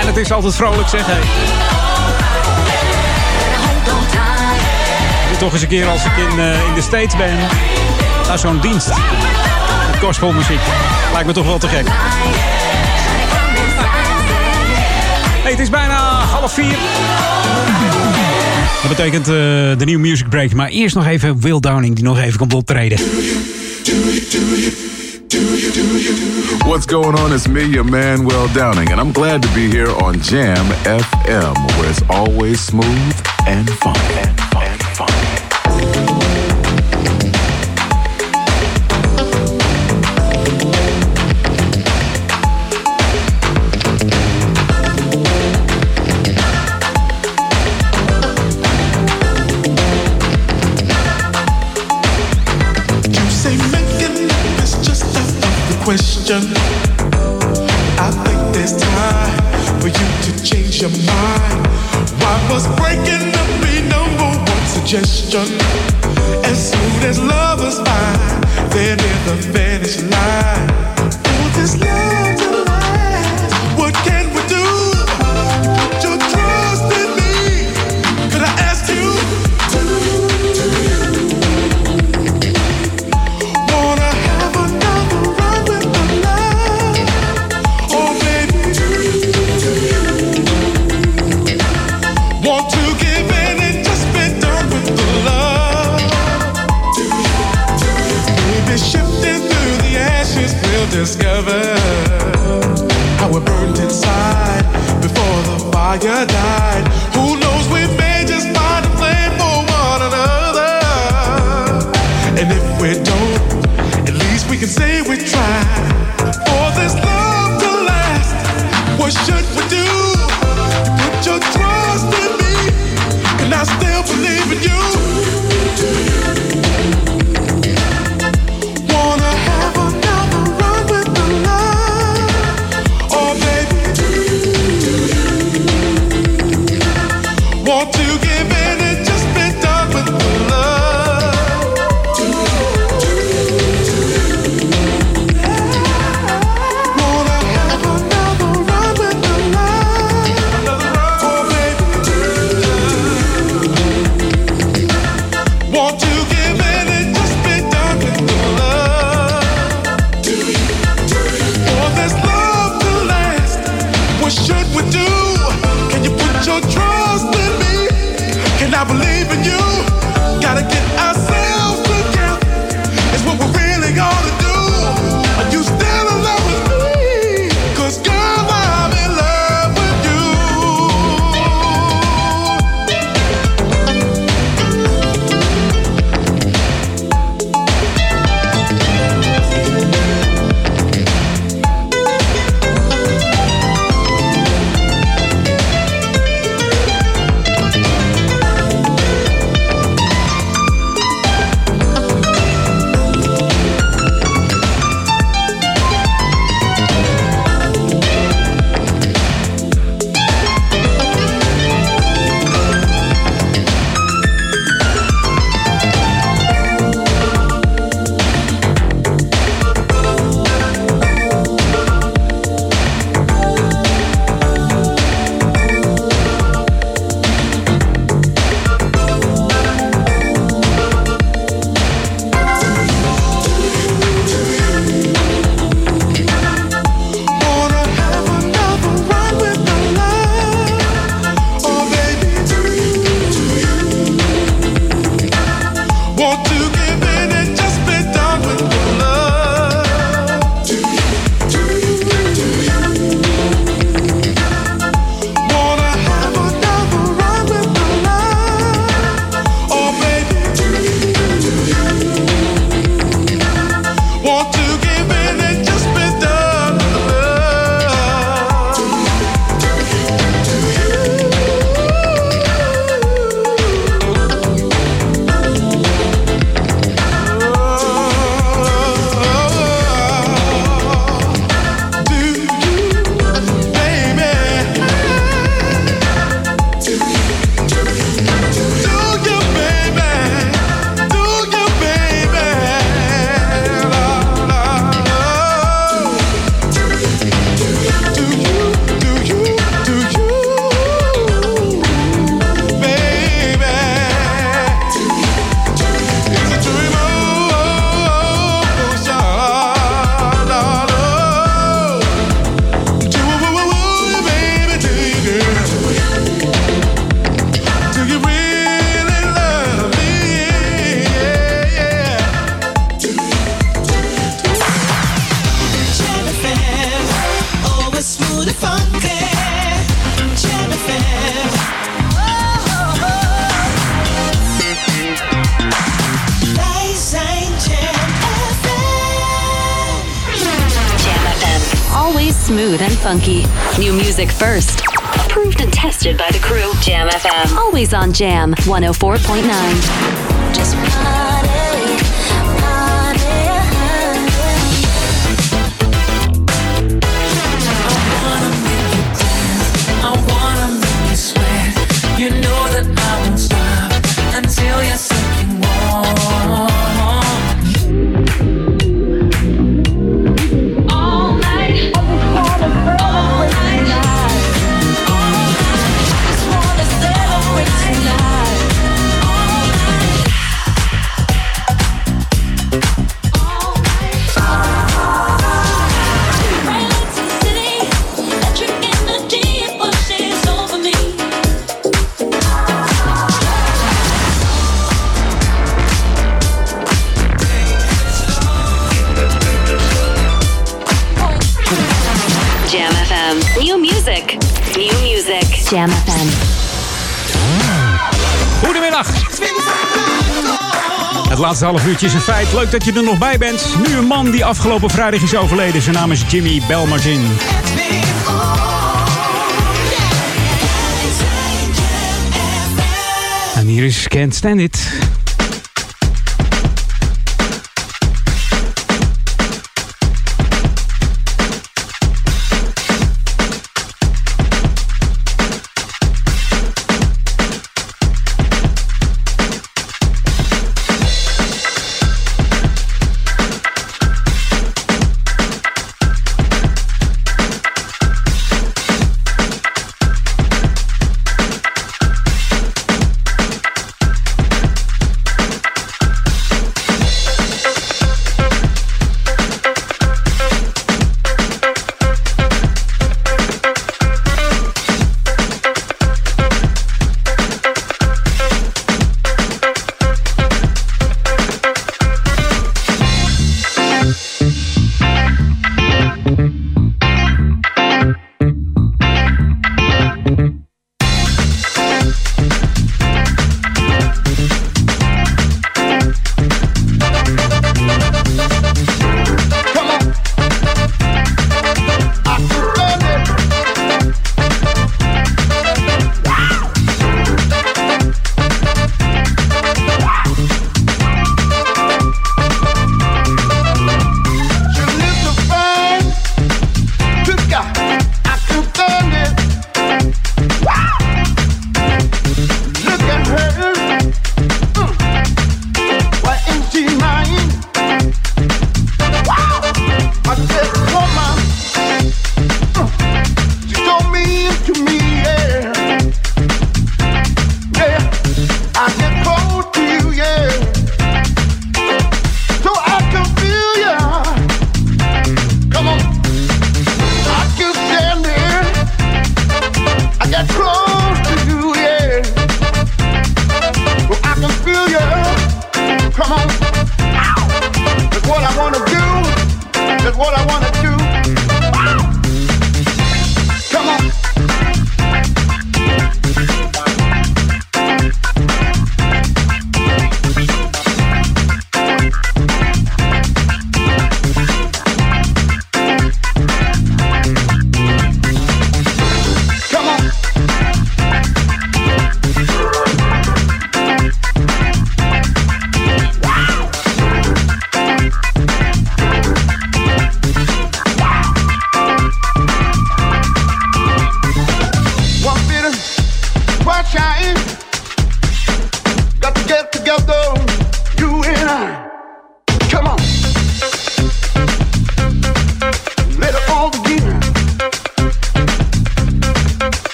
En het is altijd vrolijk zeg. Toch eens een keer als ik in, eh, in de States ben. Naar zo'n dienst. Met gospelmuziek. Lijkt me toch wel te gek. Hey, het is bijna half vier. Dat betekent eh, de nieuwe music break. Maar eerst nog even Will Downing die nog even komt optreden. What's going on? It's me, your man, Will Downing, and I'm glad to be here on Jam FM, where it's always smooth and fun. future. I think there's time for you to change your mind. Why was breaking up be number one suggestion? As soon as love is mine, then in the finish line, oh, this love. funky. New music first. Approved and tested by the crew. Jam FM. Always on Jam 104.9. Just Jam. Goedemiddag. Het laatste half uurtje is een feit. Leuk dat je er nog bij bent. Nu een man die afgelopen vrijdag is overleden. Zijn naam is Jimmy Belmartin. En hier is Can't Stand It.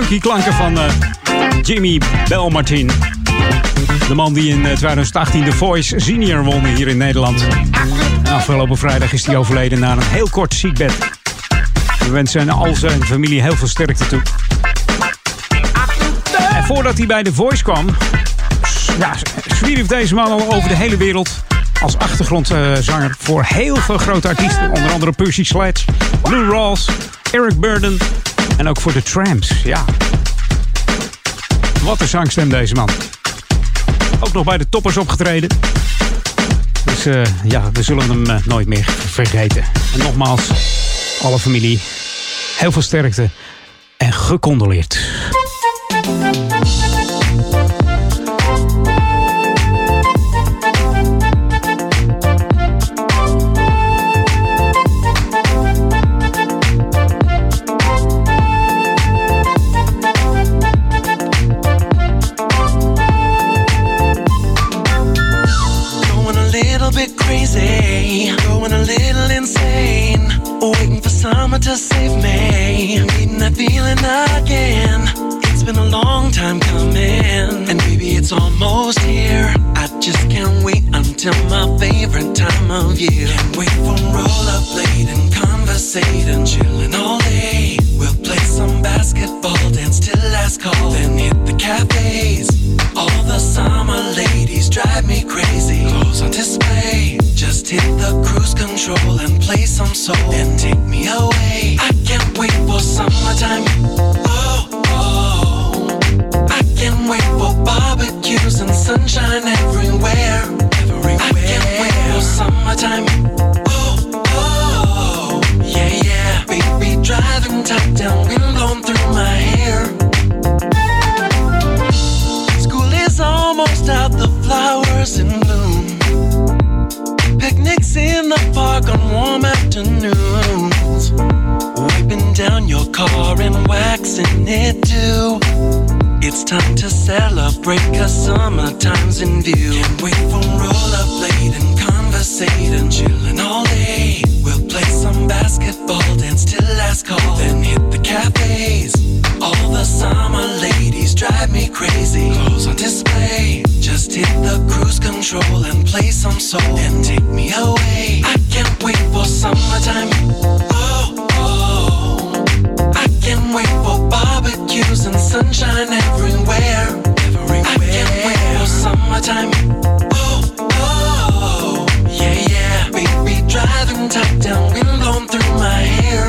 Funky klanken van eh, Jimmy Belmartin. De man die in eh, 2018 The Voice Senior won hier in Nederland. En afgelopen vrijdag is hij overleden na een heel kort ziekbed. We wensen al zijn familie heel veel sterkte toe. En voordat hij bij The Voice kwam, ja, zwierf deze man al over de hele wereld als achtergrondzanger voor heel veel grote artiesten. Onder andere Percy Sledge, Lou Rawls, Eric Burden en ook voor de Tramps. Ja. Wat een zangstem deze man. Ook nog bij de toppers opgetreden. Dus eh, ja, we zullen hem eh, nooit meer vergeten. En nogmaals, alle familie, heel veel sterkte en gecondoleerd. Car and waxing it too. It's time to celebrate cause summertime's in view. Can't wait for rollerblading, conversating, chilling all day. We'll play some basketball, dance till last call, then hit the cafes. All the summer ladies drive me crazy. Clothes on display. Just hit the cruise control and play some soul and take me away. I can't wait for summertime. Oh. Can't wait for barbecues and sunshine everywhere. Everywhere. I can't wait for summertime. Oh, oh. Yeah, yeah. Baby driving top down, wind blown through my hair.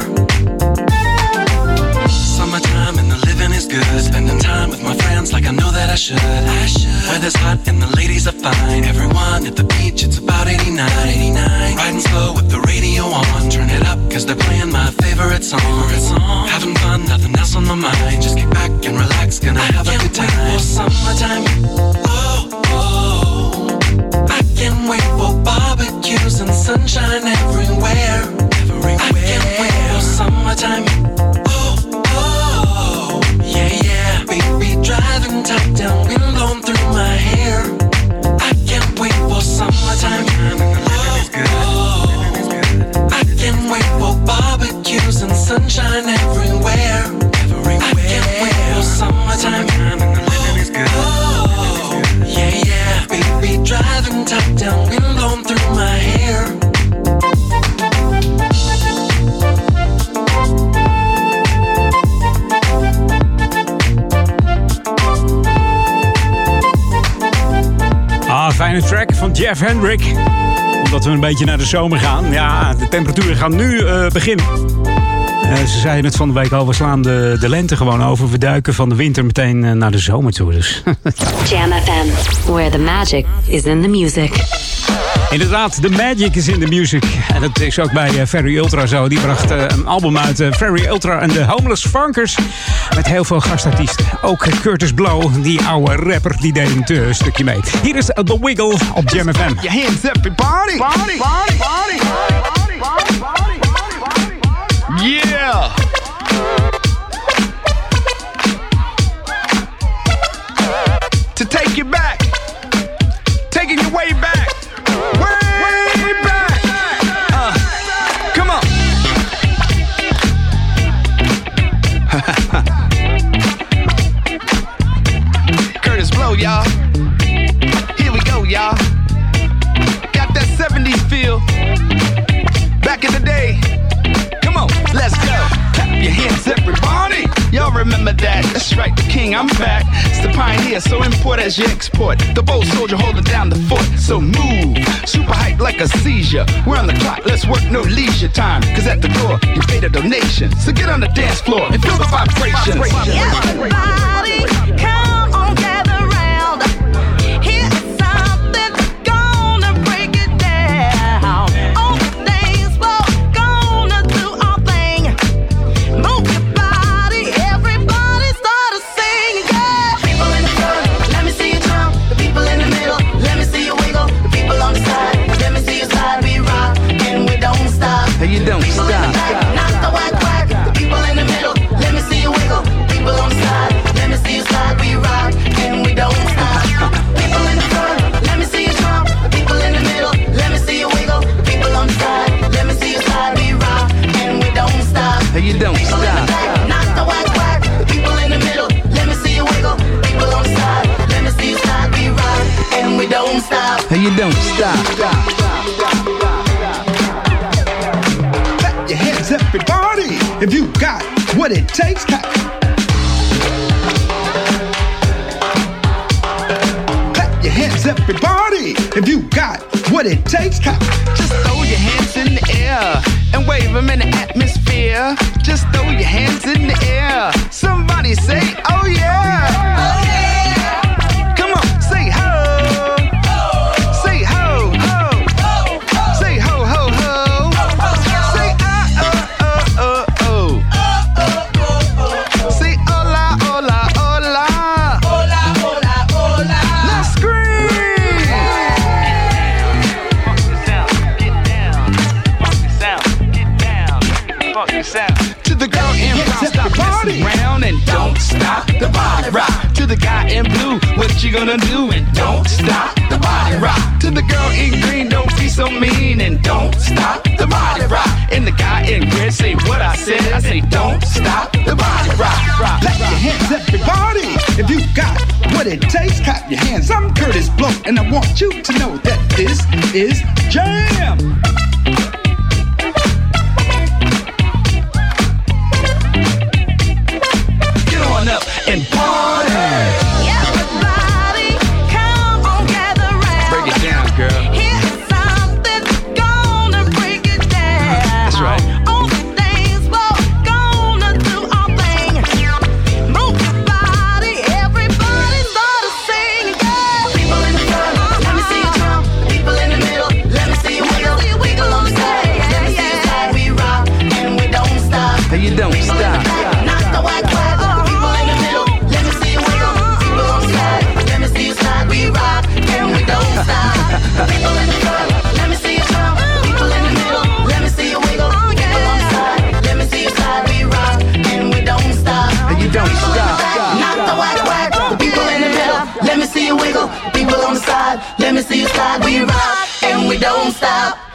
Summertime and the living is good. Spending time with my friends like I know that I should. I should. Weather's hot and the ladies are fine. Everyone at the beach, it's about 89. 89. Riding slow with the radio on. Turn it up, cause they're playing my favorite song. Favorite song. Having fun, nothing else on my mind. Just kick back and relax, gonna have a good time. Wait For summertime. Oh, oh. I can't wait for barbecues and sunshine everywhere. Everywhere. I can't wait for summertime. Oh, oh, yeah, yeah. Driving top down, wind blown through my hair. I can't wait for summertime. Oh. I can't wait for barbecues and sunshine everywhere. I can't wait for summertime. Oh, yeah, yeah. Driving top down, wind blown through my hair. Fijne track van Jeff Hendrick. Omdat we een beetje naar de zomer gaan. Ja, de temperaturen gaan nu eh, beginnen. Eh, ze zeiden het van de week al, we slaan de, de lente gewoon over. We duiken van de winter meteen eh, naar de zomer toe. Dus. Jam FM, where the magic is in the music. Inderdaad, de magic is in de music. En dat is ook bij Ferry Ultra zo. Die bracht een album uit, Ferry Ultra en de Homeless Funkers. Met heel veel gastartiesten. Ook Curtis Blow, die oude rapper, die deed een eh, stukje mee. Hier is The Wiggle op Jam FM. Your hands up, body, body, body, as you export. The bold soldier holding down the fort. So move, super hype like a seizure. We're on the clock, let's work no leisure time. Cause at the door, you made a donation. So get on the dance floor and feel the vibration. Yeah, everybody. How you don't stop. Clap your hands, everybody, if you got what it takes. Clap. Clap your hands, everybody, if you got what it takes. Clap. Just throw your hands in the air and wave them in the atmosphere. Just throw your hands in the air. Somebody say, oh yeah. and blue. What you gonna do? And don't stop the body rock. To the girl in green, don't be so mean. And don't stop the body rock. And the guy in red say what I said. I say don't stop the body rock. rock Let rock, your hands up, everybody. If you got what it takes, clap your hands. I'm Curtis Blow, and I want you to know that this is jam. don't stop.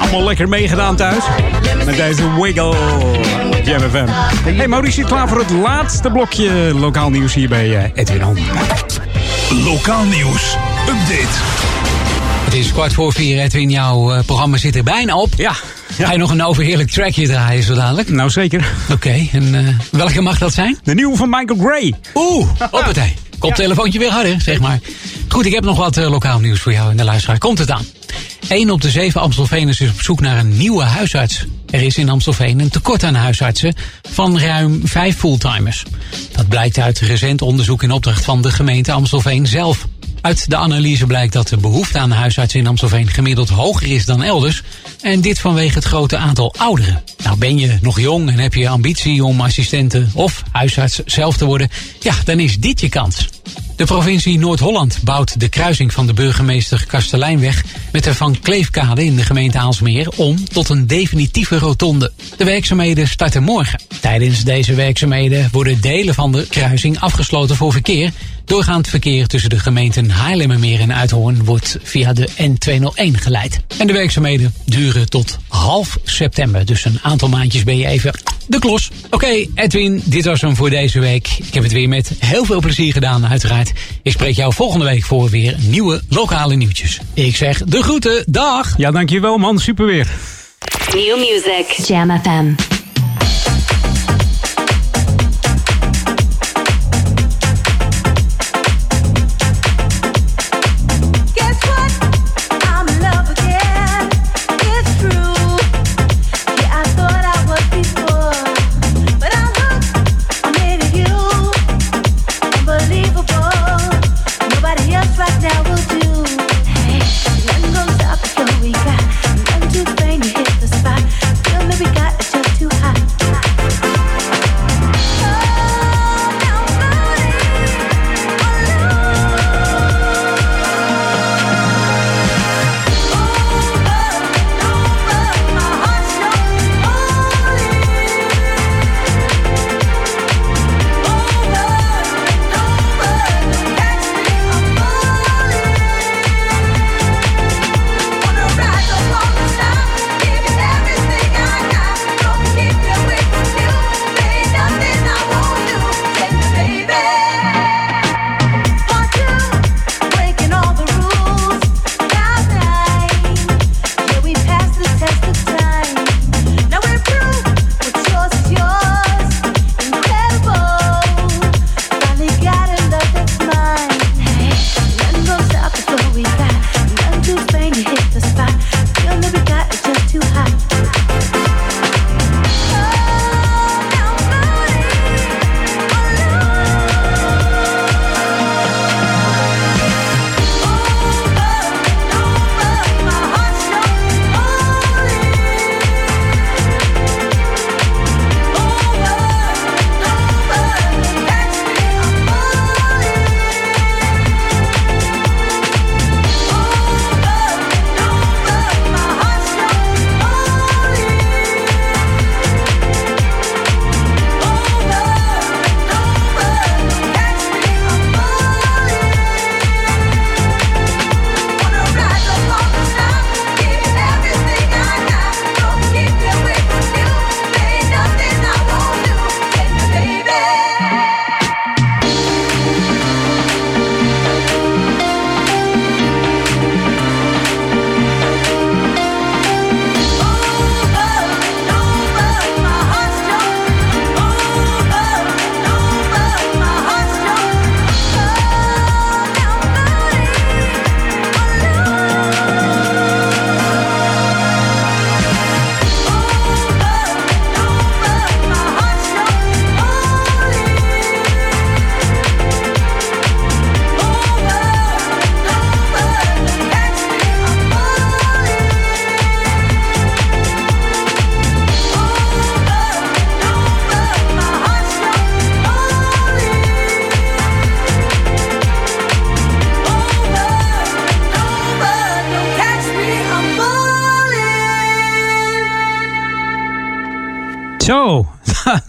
Allemaal lekker meegedaan thuis. Met deze wiggle. Jam JMFM. Hey Maurice, klaar voor het laatste blokje lokaal nieuws hier bij eh, Edwin Lokaal nieuws. Update. Het is kwart voor vier, Edwin. Jouw eh, programma zit er bijna op. Ja. Ga je nog een overheerlijk trackje draaien zo dadelijk? Nou, zeker. Oké, en eh, welke mag dat zijn? De nieuwe van Michael Gray. Oeh, op het. Koptelefoontje weer harder, zeg maar. Goed, ik heb nog wat lokaal nieuws voor jou in de luisteraar. Komt het aan? 1 op de 7 Amstelveners is op zoek naar een nieuwe huisarts. Er is in Amstelveen een tekort aan huisartsen van ruim 5 fulltimers. Dat blijkt uit recent onderzoek in opdracht van de gemeente Amstelveen zelf. Uit de analyse blijkt dat de behoefte aan huisartsen in Amstelveen gemiddeld hoger is dan elders. En dit vanwege het grote aantal ouderen. Nou ben je nog jong en heb je ambitie om assistenten of huisarts zelf te worden. Ja, dan is dit je kans. De provincie Noord-Holland bouwt de kruising van de burgemeester Kastelijnweg met de Van Kleefkade in de gemeente Aalsmeer om tot een definitieve rotonde. De werkzaamheden starten morgen. Tijdens deze werkzaamheden worden delen van de kruising afgesloten voor verkeer. Doorgaand verkeer tussen de gemeenten Haarlemmermeer en Uithoorn wordt via de N201 geleid. En de werkzaamheden duren tot half september. Dus een aantal maandjes ben je even de klos. Oké, Edwin, dit was hem voor deze week. Ik heb het weer met heel veel plezier gedaan, uiteraard. Ik spreek jou volgende week voor weer nieuwe lokale nieuwtjes. Ik zeg de groeten, dag! Ja, dankjewel man, super weer. New music. Jam FM.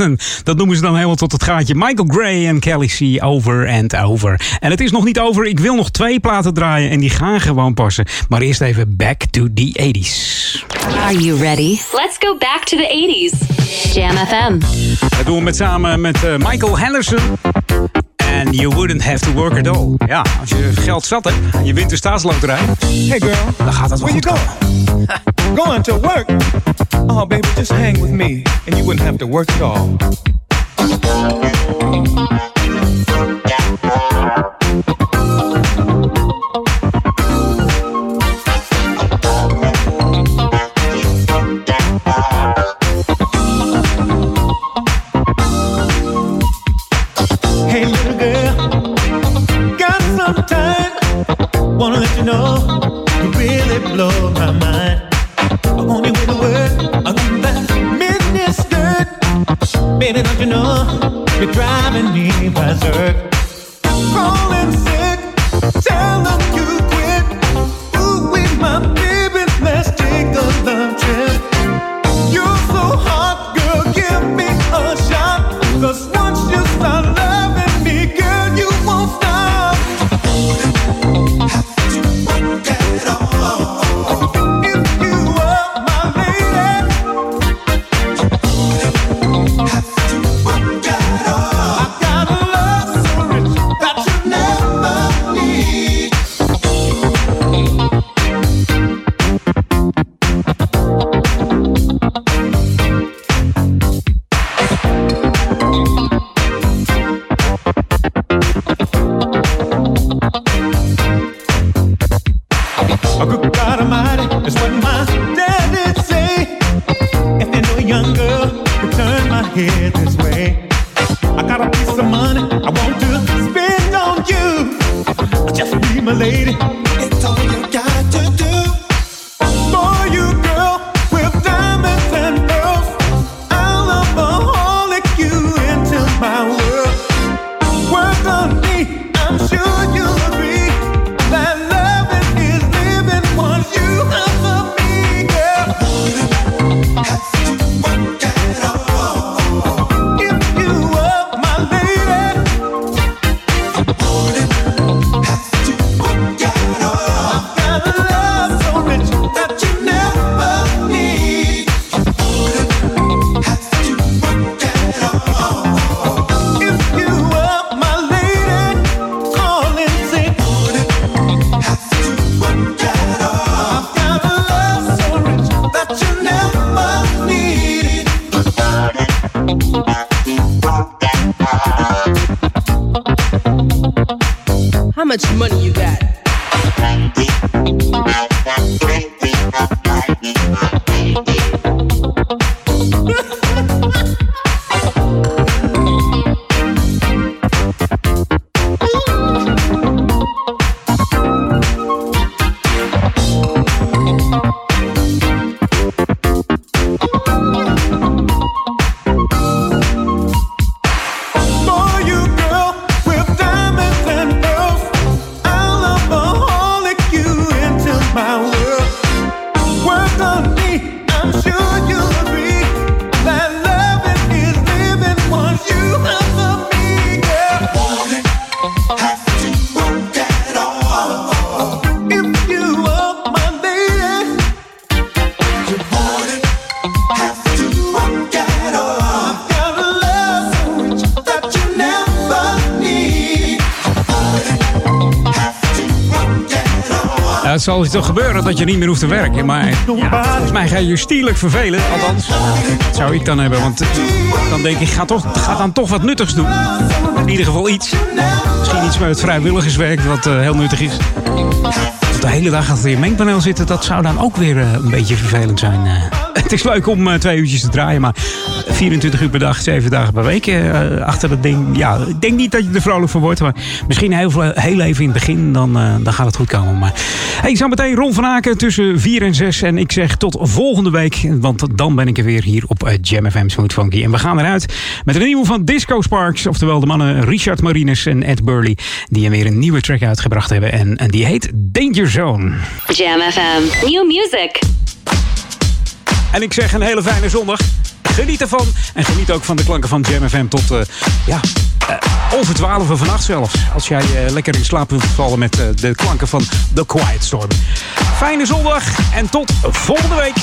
dat noemen ze dan helemaal tot het gaatje. Michael Gray en Kelly C. Over and Over. En het is nog niet over. Ik wil nog twee platen draaien en die gaan gewoon passen. Maar eerst even back to the 80s. Are you ready? Let's go back to the 80s. Jam FM. Dat doen we met samen met eh, Michael Henderson. En You Wouldn't Have to Work at All. Ja, als je geld zat hebt, je wint de staatsloterij. Hey girl, dan gaat dat wel where you goed going to work? Oh baby, just hang with me and you wouldn't have to work at all. you really blow my mind. I want you with a word, I want that ministered. Baby, don't you know you're driving me berserk? Rolling. Het zal je toch gebeuren dat je niet meer hoeft te werken. Maar ja, volgens mij ga je je stierlijk vervelen. Althans, dat zou ik dan hebben. Want eh, dan denk ik, ga, toch, ga dan toch wat nuttigs doen. In ieder geval iets. Misschien iets met vrijwilligerswerk wat eh, heel nuttig is. De hele dag achter je mengpaneel zitten, dat zou dan ook weer eh, een beetje vervelend zijn. eh. het is leuk om eh, twee uurtjes te draaien, maar 24 uur per dag, 7 dagen per week achter dat ding. Ja, ik denk niet dat je er vrolijk van wordt, maar misschien heel, heel even in het begin, dan, dan gaat het goed komen. Maar hey, zometeen Ron van Aken tussen 4 en 6. En ik zeg tot volgende week, want dan ben ik er weer hier op Jam FM Smooth Funky. En we gaan eruit met een nieuwe van Disco Sparks, oftewel de mannen Richard Marines en Ed Burley, die weer een nieuwe track uitgebracht hebben. En, en die heet Danger Zone. Jam FM. New music. En ik zeg een hele fijne zondag. Geniet ervan. En geniet ook van de klanken van Jam FM tot, eh, ja, eh, over 12 uur vannacht zelfs. Als jij eh, lekker in slaap wilt vallen met de klanken van The Quiet Storm. Fijne zondag en tot volgende week.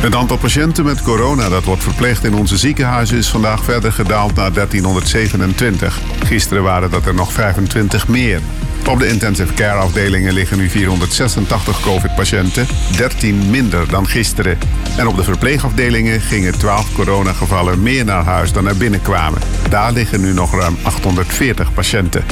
Het aantal patiënten met corona dat wordt verpleegd in onze ziekenhuizen is vandaag verder gedaald naar 1327. Gisteren waren dat er nog 25 meer. Op de intensive care afdelingen liggen nu 486 COVID-patiënten, 13 minder dan gisteren. En op de verpleegafdelingen gingen 12 coronagevallen meer naar huis dan er binnenkwamen. Daar liggen nu nog ruim 840 patiënten.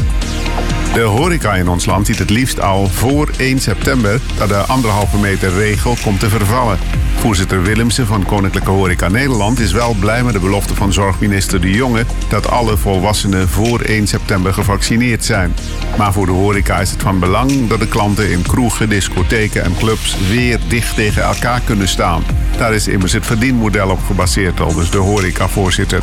De horeca in ons land ziet het liefst al voor 1 september dat de anderhalve meter regel komt te vervallen. Voorzitter Willemsen van Koninklijke Horeca Nederland is wel blij met de belofte van zorgminister De Jonge dat alle volwassenen voor 1 september gevaccineerd zijn. Maar voor de horeca is het van belang dat de klanten in kroegen, discotheken en clubs weer dicht tegen elkaar kunnen staan. Daar is immers het verdienmodel op gebaseerd, al dus de horeca-voorzitter.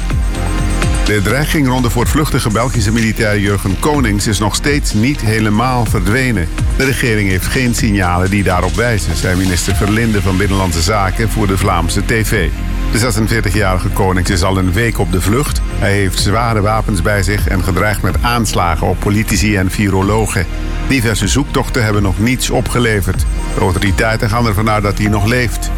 De dreiging rond de voortvluchtige Belgische militair Jurgen Konings is nog steeds niet helemaal verdwenen. De regering heeft geen signalen die daarop wijzen, zei minister Verlinde van Binnenlandse Zaken voor de Vlaamse TV. De 46-jarige Konings is al een week op de vlucht. Hij heeft zware wapens bij zich en gedreigd met aanslagen op politici en virologen. Diverse zoektochten hebben nog niets opgeleverd. De autoriteiten gaan ervan uit dat hij nog leeft.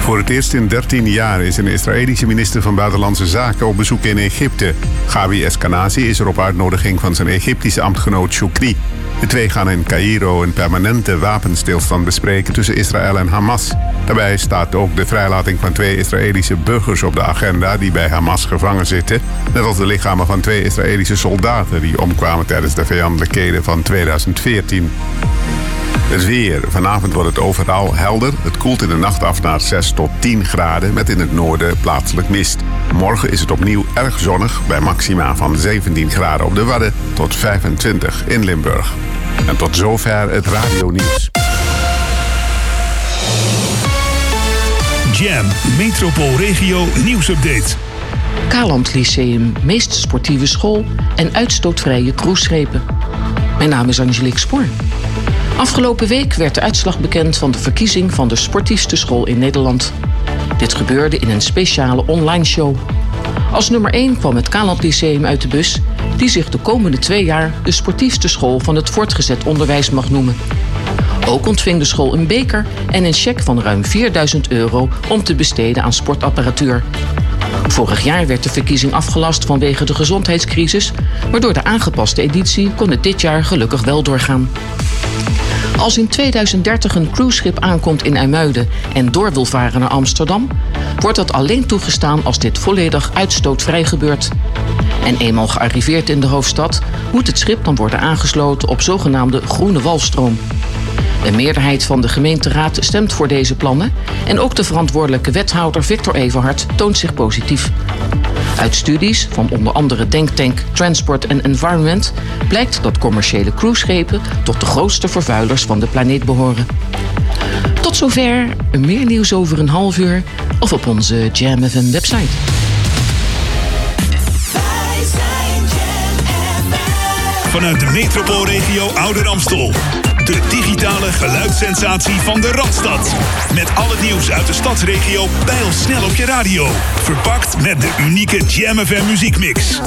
Voor het eerst in 13 jaar is een Israëlische minister van Buitenlandse Zaken op bezoek in Egypte. Gabi Eskenazi is er op uitnodiging van zijn Egyptische ambtgenoot Shukri. De twee gaan in Cairo een permanente wapenstilstand bespreken tussen Israël en Hamas. Daarbij staat ook de vrijlating van twee Israëlische burgers op de agenda die bij Hamas gevangen zitten. Net als de lichamen van twee Israëlische soldaten die omkwamen tijdens de vijandelijkheden van 2014. Het weer. Vanavond wordt het overal helder. Het koelt in de nacht af naar 6 tot 10 graden met in het noorden plaatselijk mist. Morgen is het opnieuw erg zonnig bij maxima van 17 graden op de Wadden tot 25 in Limburg. En tot zover het radionieuws. Jam Metropoolregio nieuwsupdate. Kaland Lyceum, meest sportieve school en uitstootvrije cruiseschepen. Mijn naam is Angelique Spoor. Afgelopen week werd de uitslag bekend van de verkiezing van de sportiefste school in Nederland. Dit gebeurde in een speciale online show. Als nummer 1 kwam het Kaland Lyceum uit de bus, die zich de komende twee jaar de sportiefste school van het voortgezet onderwijs mag noemen. Ook ontving de school een beker en een cheque van ruim 4000 euro om te besteden aan sportapparatuur. Vorig jaar werd de verkiezing afgelast vanwege de gezondheidscrisis, maar door de aangepaste editie kon het dit jaar gelukkig wel doorgaan. Als in 2030 een cruiseschip aankomt in IJmuiden en door wil varen naar Amsterdam, wordt dat alleen toegestaan als dit volledig uitstootvrij gebeurt. En eenmaal gearriveerd in de hoofdstad, moet het schip dan worden aangesloten op zogenaamde groene walstroom. Een meerderheid van de gemeenteraad stemt voor deze plannen en ook de verantwoordelijke wethouder Victor Everhard toont zich positief. Uit studies van onder andere denktank Transport and Environment blijkt dat commerciële cruiseschepen tot de grootste vervuilers van de planeet behoren. Tot zover, meer nieuws over een half uur of op onze Jam website. Vanuit de metropoolregio Ouder Amstel. De digitale geluidssensatie van de Radstad. Met al het nieuws uit de stadsregio snel op je radio. Verpakt met de unieke Jam FM muziekmix.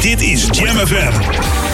Dit is Jam FM.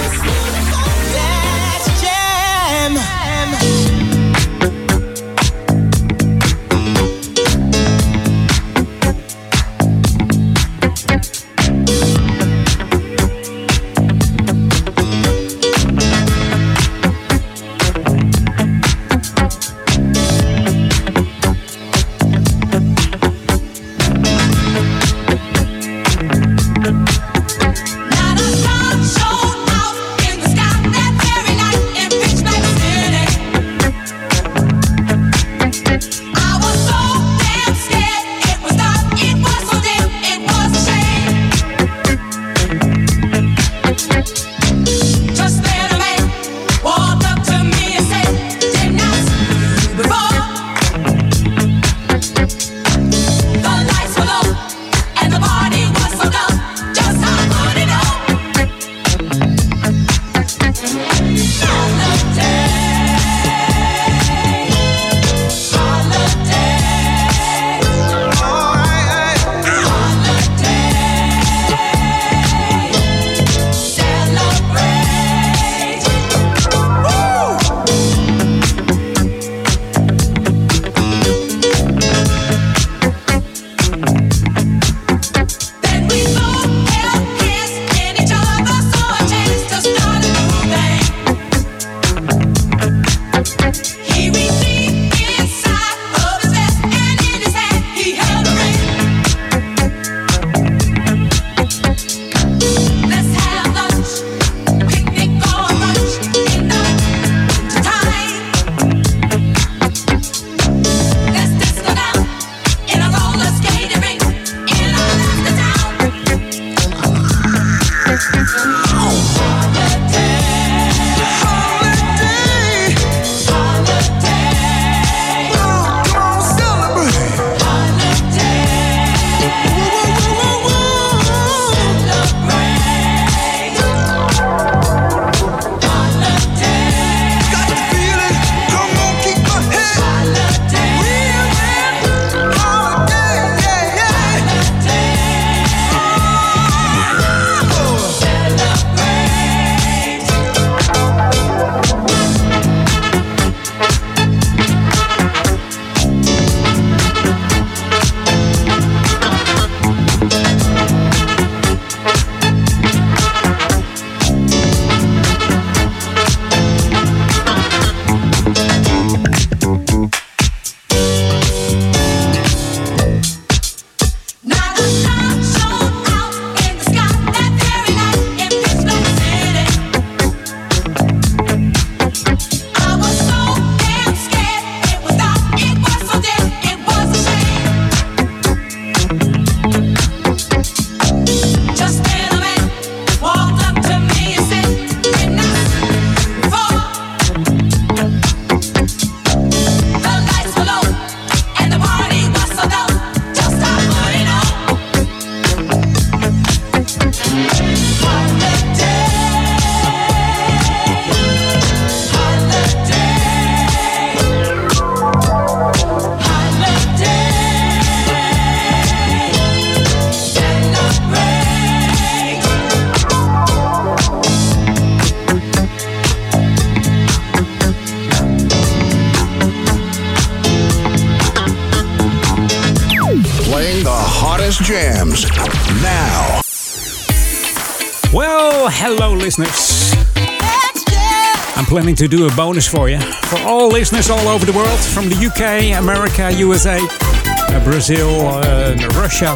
To do a bonus for you. For all listeners all over the world, from the UK, America, USA, uh, Brazil, uh, Russia,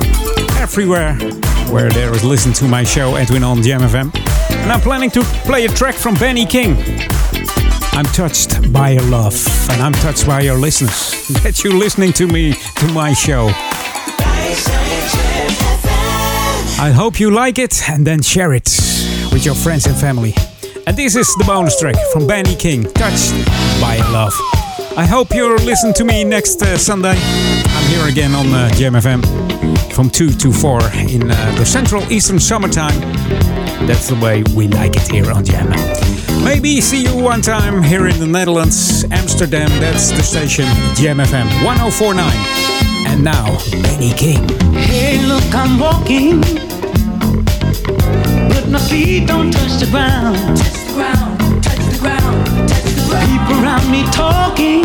everywhere where there is listen to my show, Edwin on Jam FM. And I'm planning to play a track from Benny King. I'm touched by your love, and I'm touched by your listeners. That you listening to me, to my show. I hope you like it and then share it with your friends and family. And this is the bonus track from Benny King, Touched by Love. I hope you'll listen to me next uh, Sunday. I'm here again on uh, from 2 to 4 in uh, the Central Eastern Summertime. That's the way we like it here on Jam. Maybe see you one time here in the Netherlands, Amsterdam. That's the station Jam FM 1049. And now, Benny King. Hey, look, I'm walking, but my feet don't. Touch the ground, People around me talking,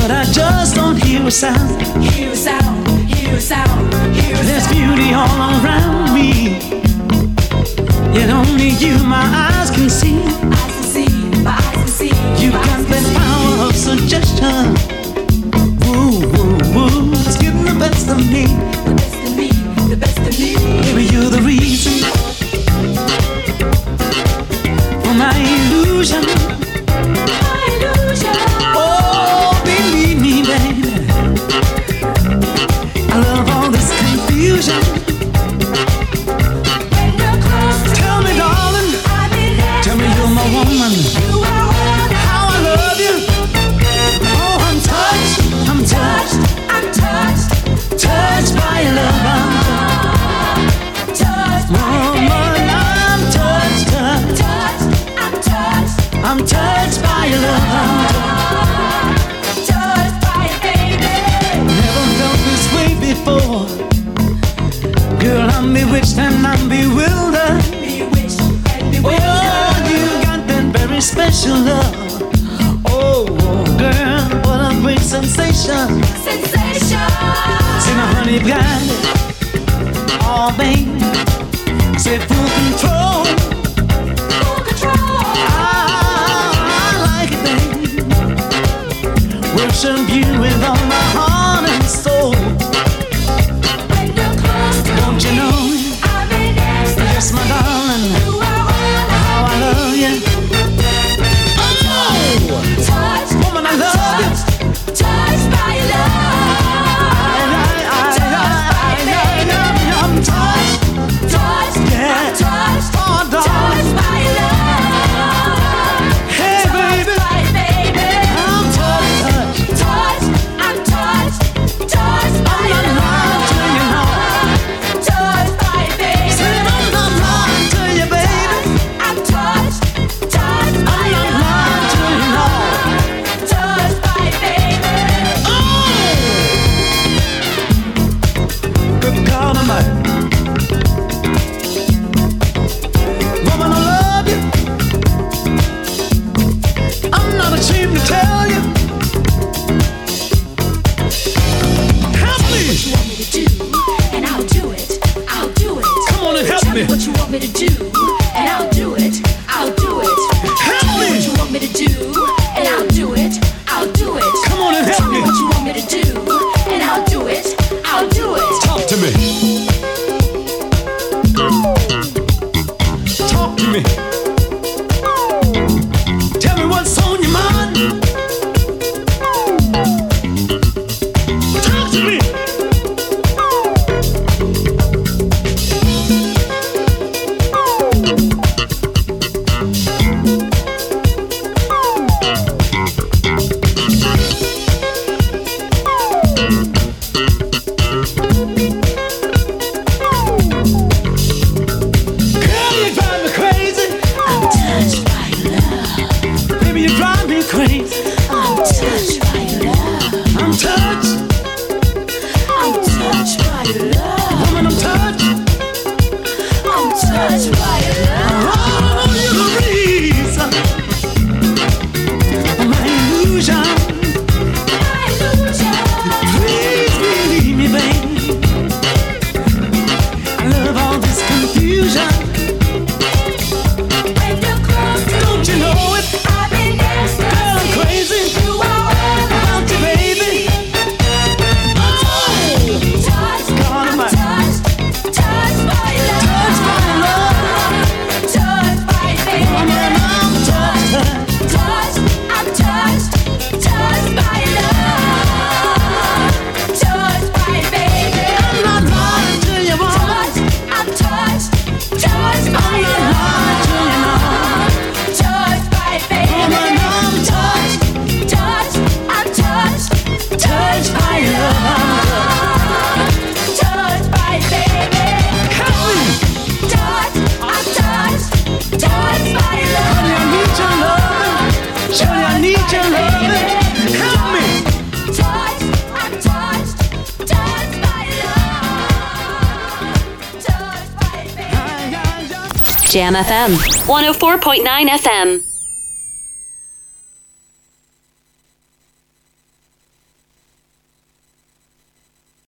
but I just don't hear a sound. Hear a sound, hear a sound, hear a There's beauty all around me, yet only you, my eyes can see. Eyes can see, my eyes can see. You got the power of suggestion. Woo, woo, woo. It's getting the best of me. The best of me, the best of me. Baby, you're the reason illusion. Bewitched and I'm bewildered. Bewitched and bewildered. Oh, you got that very special love. Oh, girl, what a great sensation. Sensation. See my honey blinded. Oh, baby. Say full control. Full control. I, I like it, baby. Worship you with all my FM.